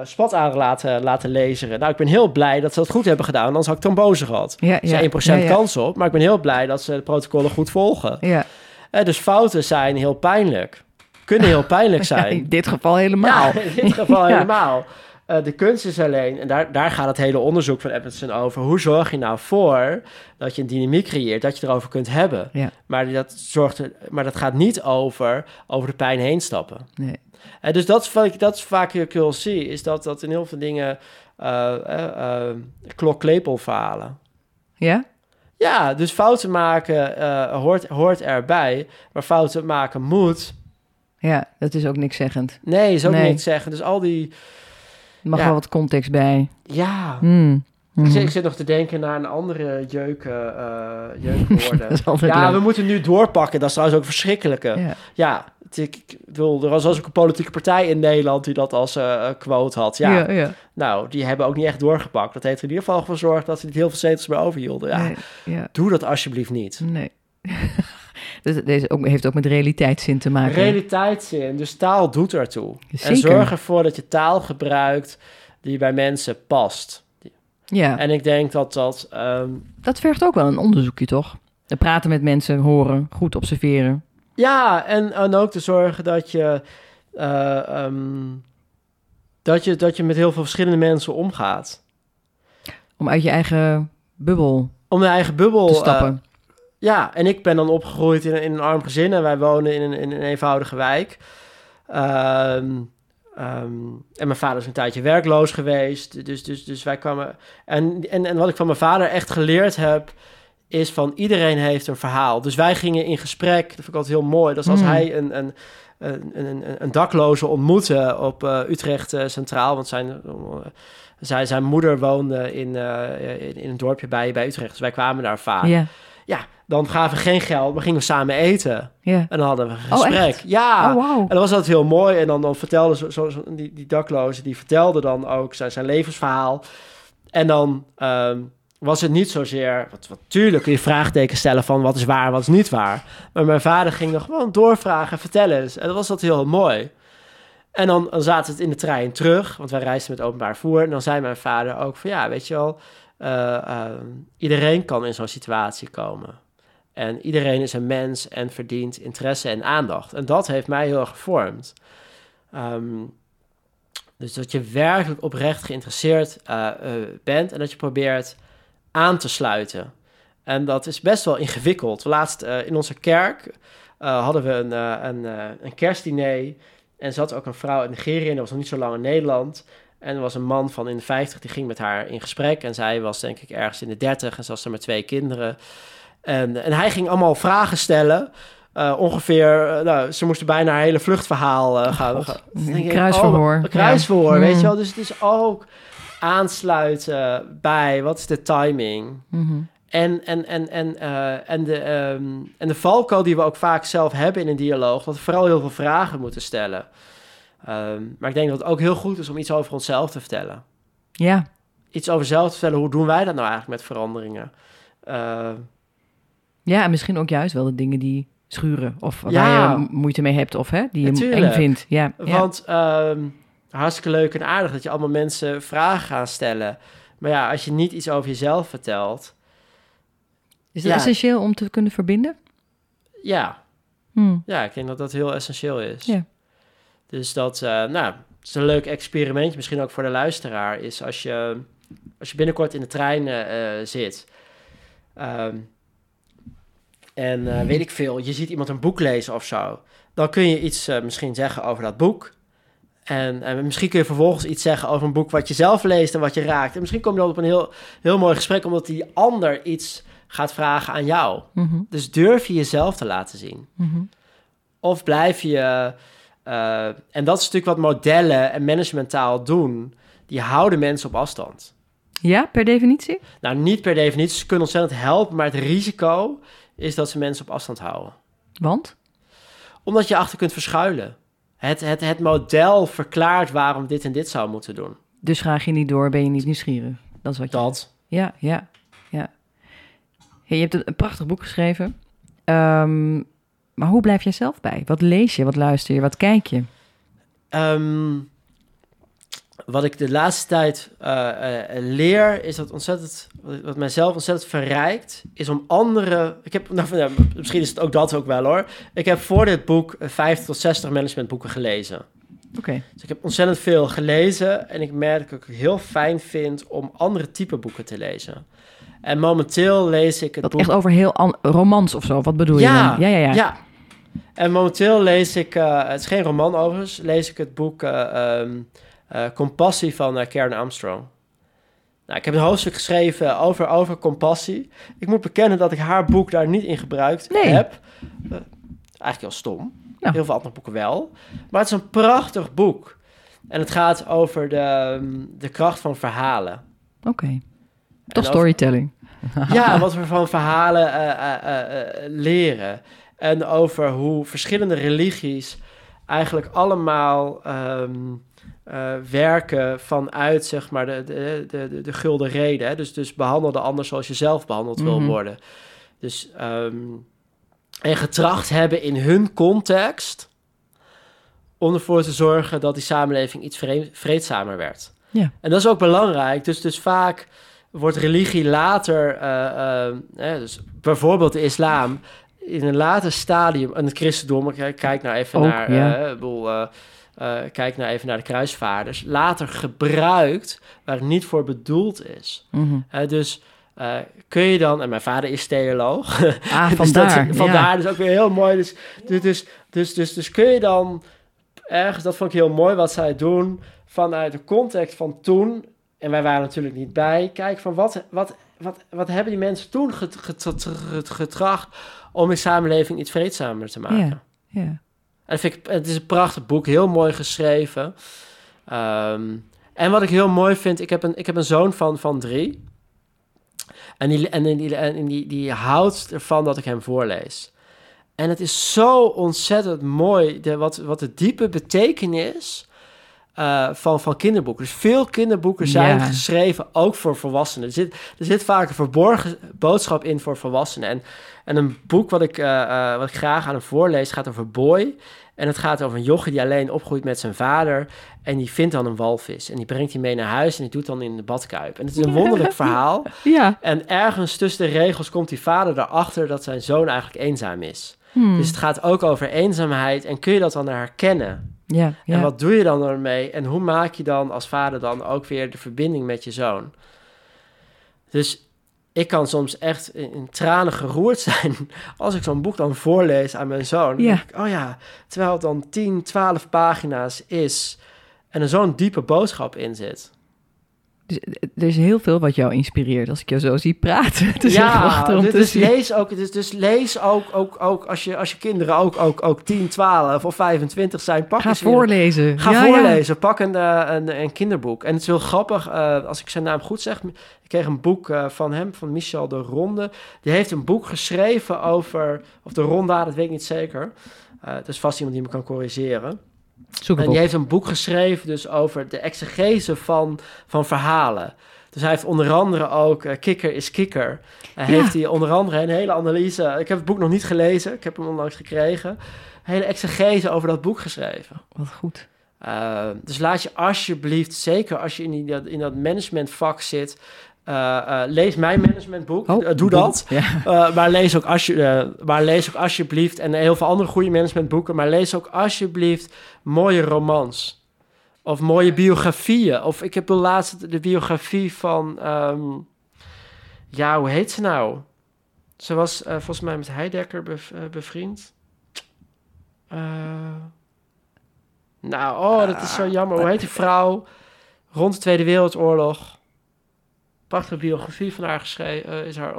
spat aan laten, laten lezen. Nou, ik ben heel blij dat ze dat goed hebben gedaan, anders had ik trombose gehad. Ja, Er is ja, 1% ja, ja. kans op, maar ik ben heel blij dat ze de protocollen goed volgen. Ja. Dus fouten zijn heel pijnlijk. Kunnen heel pijnlijk zijn. in dit geval helemaal. In dit geval helemaal. Eh, de kunst is alleen, en daar, daar gaat het hele onderzoek van Edmondson over. Hoe zorg je nou voor dat je een dynamiek creëert, dat je erover kunt hebben? Ja. Maar, dat zorgt er, maar dat gaat niet over, over de pijn heen stappen. Nee. Eh, dus dat is, wat ik, dat is vaak wel zie, is dat, dat in heel veel dingen eh eh, klok-klepel verhalen. Ja? Ja, dus fouten maken hoort, hoort erbij, maar fouten maken moet. Ja, dat is ook niks zeggend. Nee, is ook Nee. niet zeggen. Dus al die, mag Ja. wel wat context bij. ja, Hmm. Ik, zit, ik zit nog te denken naar een andere jeuk, eh eh, jeukwoorden. Ja, leuk. we moeten nu doorpakken. Dat is trouwens ook verschrikkelijke. Ja, Ja. het- ik, ik bedoel, er was ook een politieke partij in Nederland die dat als eh, quote had. Ja, nou, die hebben ook niet echt doorgepakt. Dat heeft er in ieder geval gezorgd dat ze niet heel veel zetels meer overhielden. Ja, Nee, ja. doe dat alsjeblieft niet. Nee. dus deze ook, heeft ook met realiteitszin te maken. Realiteitszin, dus taal doet ertoe. En Zeker. zorg ervoor dat je taal gebruikt die bij mensen past. ja, En ik denk dat dat... ehm, dat vergt ook wel een onderzoekje, toch? En praten met mensen, horen, goed observeren. Ja, en, en ook te zorgen dat je, eh, ehm, dat je, dat je met heel veel verschillende mensen omgaat. Om uit je eigen bubbel Om je eigen bubbel... te eh, stappen. Ja, en ik ben dan opgegroeid in, een- in een arm gezin en wij wonen in een, in een eenvoudige wijk. Ehm, Ehm, en mijn vader is een tijdje werkloos geweest. Dus, dus, dus wij kwamen. En, en, en wat ik van mijn vader echt geleerd heb, is van iedereen heeft een verhaal. Dus wij gingen in gesprek. Dat vind ik altijd heel mooi. Dus als Mm. hij een, een, een, een, een dakloze ontmoette op eh, Utrecht eh, Centraal, want zijn, eh, zijn, zijn moeder woonde in, in, in een dorpje bij, bij Utrecht. Dus wij kwamen daar vaak. Ja, Ja, dan gaven we geen geld, maar gingen we samen eten. En dan hadden we een Oh, gesprek. ja, Oh, en dat was altijd heel mooi. En dan, dan vertelde zo, zo, die, die dakloze, die vertelde dan ook zijn, zijn levensverhaal. En dan ehm, was het niet zozeer... Wat, wat, tuurlijk kun je vraagtekens stellen van wat is waar wat is niet waar. Maar mijn vader ging dan gewoon doorvragen, vertellen eens. En dat was dat heel mooi. En dan, dan zaten we in de trein terug, want wij reisden met openbaar vervoer. En dan zei mijn vader ook van ja, weet je wel... eh, eh, iedereen kan in zo'n situatie komen. En iedereen is een mens en verdient interesse en aandacht. En dat heeft mij heel erg gevormd. Ehm, dus dat je werkelijk oprecht geïnteresseerd eh, eh, bent en dat je probeert aan te sluiten. En dat is best wel ingewikkeld. Laatst in onze kerk hadden we een, een, een kerstdiner. En zat ook een vrouw uit Nigeria, en dat was nog niet zo lang in Nederland. En er was een man van in de 50 die ging met haar in gesprek. En zij was denk ik ergens in de 30 en ze was er met twee kinderen. En, en hij ging allemaal vragen stellen. Eh, ongeveer, eh, nou, ze moesten bijna haar hele vluchtverhaal eh, gaan. Ik, kruisverhoor. Oh, kruisverhoor, Ja. weet Mm. je wel. Dus het is ook aansluiten bij wat is de timing. Mhm. En, en, en, en, en, de, ehm, en de valkuil die we ook vaak zelf hebben in een dialoog, dat we vooral heel veel vragen moeten stellen. Ehm, maar ik denk dat het ook heel goed is om iets over onszelf te vertellen. Ja, Iets over zelf te vertellen, hoe doen wij dat nou eigenlijk met veranderingen? Eh, Ja, en misschien ook juist wel de dingen die schuren. Of waar je moeite mee hebt. Of hè, die je eng vindt. Ja, ja. Want ehm, hartstikke leuk en aardig dat je allemaal mensen vragen gaat stellen. Maar ja, als je niet iets over jezelf vertelt, Is ja. essentieel om te kunnen verbinden? ja, Hm. ja, ik denk dat dat heel essentieel is. Ja. Dus dat, eh, nou, het is een leuk experimentje, misschien ook voor de luisteraar, is als je, als je binnenkort in de trein eh, eh, zit. ehm, en weet ik veel, je ziet iemand een boek lezen of zo. Dan kun je iets misschien zeggen over dat boek. En, en misschien kun je vervolgens iets zeggen over een boek wat je zelf leest en wat je raakt. En misschien kom je dan op een heel, heel mooi gesprek, omdat die ander iets gaat vragen aan jou. Mhm, Dus durf je jezelf te laten zien. mhm. Of blijf je, eh, en dat is natuurlijk wat modellen en managementtaal doen, die houden mensen op afstand. Ja, per definitie? Nou, niet per definitie, ze kunnen ontzettend helpen, maar het risico is dat ze mensen op afstand houden. Want? Omdat je achter kunt verschuilen. Het, het, het model verklaart waarom dit en dit zou moeten doen. Dus vraag je niet door, ben je niet nieuwsgierig. Dat is wat je... Dat. Ja, ja, ja. Hey, je hebt een, een prachtig boek geschreven. Ehm, maar hoe blijf jij zelf bij? Wat lees je? Wat luister je? Wat kijk je? Ehm, wat ik de laatste tijd eh, eh, leer, is dat ontzettend, wat, mijzelf ontzettend verrijkt, is om andere. Ik heb, nou, misschien is het ook dat ook wel hoor. Ik heb voor dit boek eh, 50 tot 60 managementboeken gelezen. Oké. Dus ik heb ontzettend veel gelezen en ik merk dat ik het heel fijn vind om andere type boeken te lezen. En momenteel lees ik het Dat boek. echt over heel an- romans of zo. Wat bedoel je dan? Ja, ja, ja. Ja. En momenteel lees ik, eh, het is geen roman overigens, lees ik het boek eh, ehm, eh, Compassie van Karen Armstrong. Nou, ik heb een hoofdstuk geschreven over, over compassie. Ik moet bekennen dat ik haar boek daar niet in gebruikt Nee. heb. Eigenlijk heel stom. Ja. Heel veel andere boeken wel. Maar het is een prachtig boek. En het gaat over de, ehm, de kracht van verhalen. Oké. Toch over- storytelling. ja, wat we van verhalen leren. En over hoe verschillende religies eigenlijk allemaal ehm, eh, werken vanuit zeg maar, de, de, de, de, de gulden reden. Hè? Dus, dus behandel de ander zoals je zelf behandeld wil Mhm. worden. Dus, ehm, en getracht hebben in hun context om ervoor te zorgen dat die samenleving iets vre- vreedzamer werd. Ja. En dat is ook belangrijk. Dus, dus vaak wordt religie later, eh, eh, dus bijvoorbeeld de islam, in een later stadium, en het christendom, kijk, kijk nou even Ook, naar, ja. eh, bedoel, eh, eh, kijk nou even naar de kruisvaarders, later gebruikt waar het niet voor bedoeld is. Mhm. Dus eh, kun je dan, en mijn vader is theoloog, Ah, dus vandaar. dat, vandaar dus ook weer heel mooi. Dus, dus, dus, dus, dus, dus kun je dan ergens, dat vond ik heel mooi wat zij doen vanuit de context van toen. En wij waren natuurlijk niet bij. Kijk van wat, wat, wat, wat hebben die mensen toen get- get- get- getracht om in samenleving iets vreedzamer te maken. Ja, ja. En vind ik, het is een prachtig boek, heel mooi geschreven. Ehm, en wat ik heel mooi vind, ik heb een, ik heb een zoon van, van drie. En, die, en, die, en die, die houdt ervan dat ik hem voorlees. En het is zo ontzettend mooi, de, wat, wat de diepe betekenis eh, van, van kinderboeken. Dus veel kinderboeken zijn Ja. geschreven ook voor volwassenen. Er zit, er zit vaak een verborgen boodschap in voor volwassenen. En, en een boek wat ik, eh, eh, wat ik graag aan hem voorlees gaat over Boy. En het gaat over een jochie die alleen opgroeit met zijn vader. En die vindt dan een walvis. En die brengt hij mee naar huis en die doet dan in de badkuip. En het is een wonderlijk verhaal. Ja. En ergens tussen de regels komt die vader erachter dat zijn zoon eigenlijk eenzaam is. Hmm. Dus het gaat ook over eenzaamheid. En kun je dat dan herkennen? ja, ja. En wat doe je dan ermee? En hoe maak je dan als vader dan ook weer de verbinding met je zoon? Dus ik kan soms echt in, tranen geroerd zijn als ik zo'n boek dan voorlees aan mijn zoon. Ja. ik, oh ja, terwijl het dan 10, 12 pagina's is en er zo'n diepe boodschap in zit. Dus, eh, er is heel veel wat jou inspireert als ik jou zo zie praten. Het is echt ja, om dus, te dus zien. lees ook, dus, dus lees ook, ook, ook als, je, als je kinderen ook, ook, ook 10, 12 of 25 zijn, pak Ga voorlezen. Ga Ja, ja. voorlezen, pak een, eh, een, een kinderboek. En het is heel grappig, eh, als ik zijn naam goed zeg. Ik kreeg een boek van hem, van Michel de Ronde. Die heeft een boek geschreven over, of de Ronda, dat weet ik niet zeker. Eh het is vast iemand die me kan corrigeren. Zoek En die op. heeft een boek geschreven dus over de exegese van, van verhalen. Dus hij heeft onder andere ook eh, Kikker is Kikker. Hij Ja. heeft hij onder andere een hele analyse. Ik heb het boek nog niet gelezen, ik heb hem onlangs gekregen. Een hele exegese over dat boek geschreven. Wat goed. Uh, dus laat je alsjeblieft, zeker als je in, die, dat- in dat managementvak zit, lees mijn managementboek. Oh, Uh, doe dat. Ja. Maar, lees ook als je, uh, maar lees ook alsjeblieft, en heel veel andere goede managementboeken, maar lees ook alsjeblieft mooie romans. Of mooie biografieën. Of ik heb de laatste de biografie van, um, ja, hoe heet ze nou? Ze was uh, volgens mij met bev uh, bevriend. Uh, nou, oh, dat is zo jammer. Hoe heet die vrouw? Rond de Tweede Wereldoorlog. Prachtige biografie van haar geschreven. Uh, is, haar,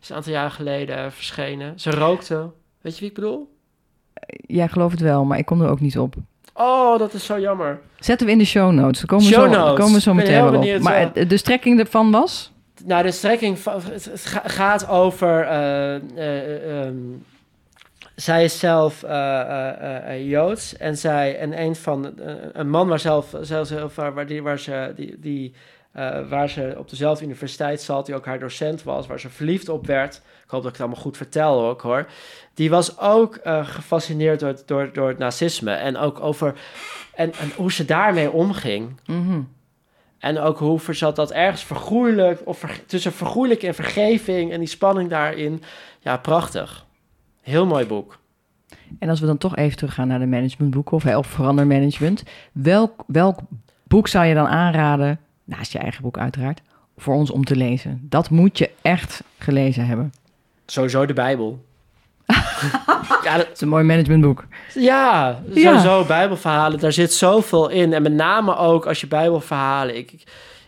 is een aantal jaar geleden verschenen. Ze rookte. Weet je wie ik bedoel? Ja, ik geloof het wel, maar ik kom er ook niet op. Oh, dat is zo jammer. Zetten we in de show notes. Dan komen show zo, notes. komen we zo meteen wel op. Maar de strekking ervan was? Nou, de strekking van, het gaat over. Uh, um, zij is zelf uh, Joods en zij en een van een man waar zelf, zelf waar, die, waar ze die, die uh, waar ze op dezelfde universiteit zat, die ook haar docent was, waar ze verliefd op werd. Ik hoop dat ik het allemaal goed vertel ook hoor. Die was ook uh, gefascineerd door, door, door het nazisme en ook over en, en hoe ze daarmee omging. Mm -hmm. En ook hoe zat dat ergens vergoeilijk, of ver, tussen vergoeilijk en vergeving en die spanning daarin. Ja, prachtig. Heel mooi boek. En als we dan toch even teruggaan naar de managementboeken of, of verandermanagement. Welk, welk boek zou je dan aanraden, naast je eigen boek uiteraard, voor ons om te lezen? Dat moet je echt gelezen hebben. Sowieso de Bijbel. ja, dat is een mooi managementboek. Ja, sowieso ja. Bijbelverhalen. Daar zit zoveel in. En met name ook als je Bijbelverhalen... Ik, ik,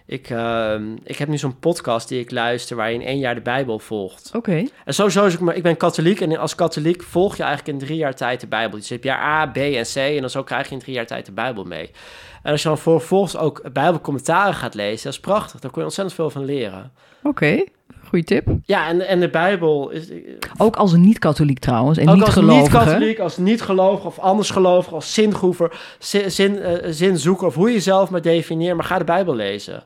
ik, uh, ik heb nu zo'n podcast die ik luister... waar je in één jaar de Bijbel volgt. Oké. Okay. En sowieso is ik... Ik ben katholiek en als katholiek volg je eigenlijk in drie jaar tijd de Bijbel. Dus je hebt jaar A, B en C... en dan zo krijg je in drie jaar tijd de Bijbel mee. En als je dan vervolgens ook Bijbelcommentaren gaat lezen... dat is prachtig. Daar kun je ontzettend veel van leren. Oké. Okay. Goeie tip. Ja, en, en de Bijbel is... Ook als een niet-katholiek trouwens, en ook niet als gelovige. niet-katholiek, als niet-gelovig of anders gelovig, als zingroever, zin, zin, uh, zinzoeker, of hoe je jezelf maar definieert. Maar ga de Bijbel lezen.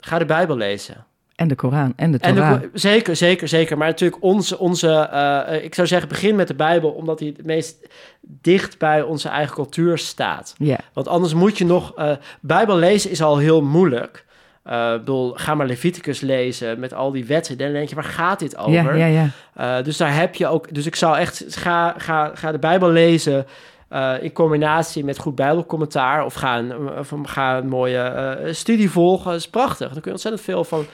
Ga de Bijbel lezen. En de Koran en de Torah. En de, zeker, zeker, zeker. Maar natuurlijk onze, onze uh, ik zou zeggen, begin met de Bijbel, omdat die het meest dicht bij onze eigen cultuur staat. Ja. Want anders moet je nog, uh, Bijbel lezen is al heel moeilijk. Uh, bedoel, ga maar Leviticus lezen met al die wetten. Dan denk je, waar gaat dit over? Ja, ja, ja. Uh, dus daar heb je ook... Dus ik zou echt... Ga, ga, ga de Bijbel lezen uh, in combinatie met goed Bijbelcommentaar. Of ga een, of ga een mooie studie volgen. Dat is prachtig. Dan kun je ontzettend veel van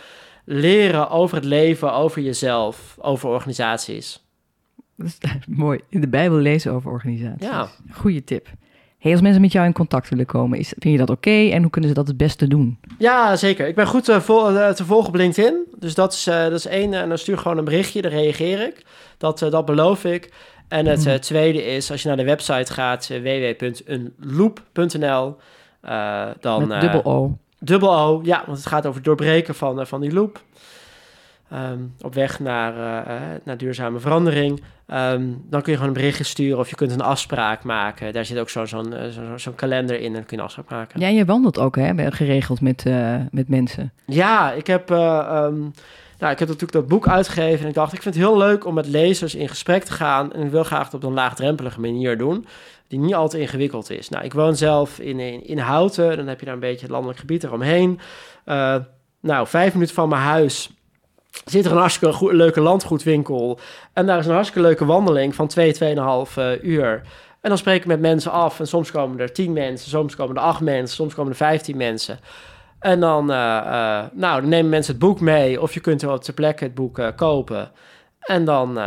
leren over het leven, over jezelf, over organisaties. Dat is mooi. In de Bijbel lezen over organisaties. Ja. Goeie tip. Hey, als mensen met jou in contact willen komen, is, vind je dat oké? En hoe kunnen ze dat het beste doen? Ja, zeker. Ik ben goed eh, vol- eh, te volgen op LinkedIn. Dus dat is, eh, dat is één. En dan stuur gewoon een berichtje, dan reageer ik. Dat, dat beloof ik. En het Mhm. tweede is, als je naar de website gaat, www.unloop.nl, dan... Met dubbel O. Dubbel O, ja, want het gaat over het doorbreken van, eh, van die loop. Ehm, op weg naar, eh, eh, naar duurzame verandering. Ehm, dan kun je gewoon een berichtje sturen of je kunt een afspraak maken. Daar zit ook zo- zo'n eh, zo- zo'n kalender in en dan kun je een afspraak maken. Ja, je wandelt ook hè, geregeld met, met mensen. Ja, ik heb, eh, ehm, nou, ik heb natuurlijk dat boek uitgegeven en ik dacht, ik vind het heel leuk om met lezers in gesprek te gaan. En ik wil graag het op een laagdrempelige manier doen, die niet al te ingewikkeld is. Nou, ik woon zelf in, in, Houten, dan heb je daar een beetje het landelijk gebied eromheen. Eh, nou, vijf minuten van mijn huis zit er een hartstikke leuke landgoedwinkel. En daar is een hartstikke leuke wandeling van 2, 2,5 eh, uur. En dan spreek ik met mensen af. En soms komen er 10 mensen, soms komen er 8 mensen, soms komen er 15 mensen. En dan, eh, nou, dan nemen mensen het boek mee. Of je kunt wel ter plekke het boek kopen. En dan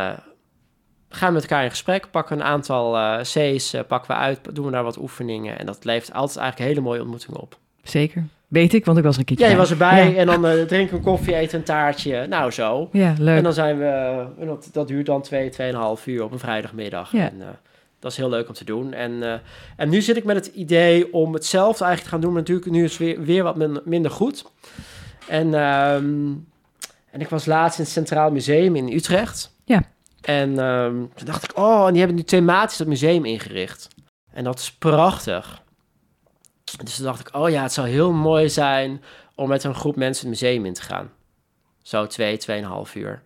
gaan we met elkaar in gesprek. Pakken een aantal eh C's, eh, pakken we uit. Doen we daar wat oefeningen. En dat levert altijd eigenlijk hele mooie ontmoetingen op. Zeker. Weet ik, want ik was een keertje Ja, je was erbij. Ja, En dan eh drinken we een koffie, eten een taartje. Nou, zo. ja leuk. En dan zijn we, en dat, dat duurt dan twee, tweeënhalf uur op een vrijdagmiddag. Ja. En, dat is heel leuk om te doen. En, en nu zit ik met het idee om hetzelfde eigenlijk te gaan doen. Maar natuurlijk, nu is het weer, weer wat min- minder goed. En, ehm, en ik was laatst in het Centraal Museum in Utrecht. En ehm, toen dacht ik, oh, en die hebben nu thematisch dat museum ingericht. En dat is prachtig. Dus toen dacht ik, oh ja, het zou heel mooi zijn om met een groep mensen het museum in te gaan. Zo twee, tweeënhalf uur.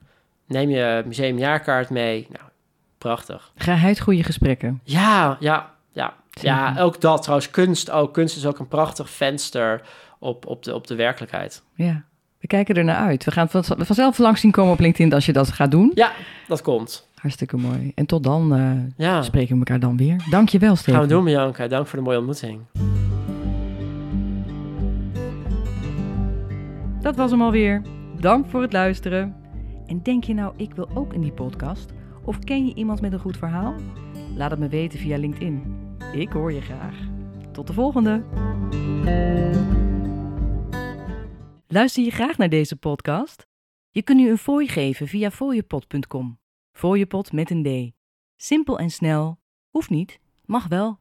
Neem je museumjaarkaart mee. Nou, prachtig. Geheid goede gesprekken. Ja, ja, ja. Ja, ook dat trouwens. Kunst ook. Kunst is ook een prachtig venster op, op, de, op de werkelijkheid. Ja. We kijken er naar uit. We gaan van- vanzelf langs zien komen op LinkedIn als je dat gaat doen. Ja, dat komt. Hartstikke mooi. En tot dan eh, Ja, spreken we elkaar dan weer. Dank je wel, Steven. gaan we doen, Bianca. Dank voor de mooie ontmoeting. Dat was hem alweer. Dank voor het luisteren. En denk je nou, ik wil ook in die podcast? Of ken je iemand met een goed verhaal? Laat het me weten via LinkedIn. Ik hoor je graag. Tot de volgende. Luister je graag naar deze podcast? Je kunt nu een fooi geven via fooiepot.com. Fooiepot met een D. Simpel en snel. Hoeft niet, mag wel.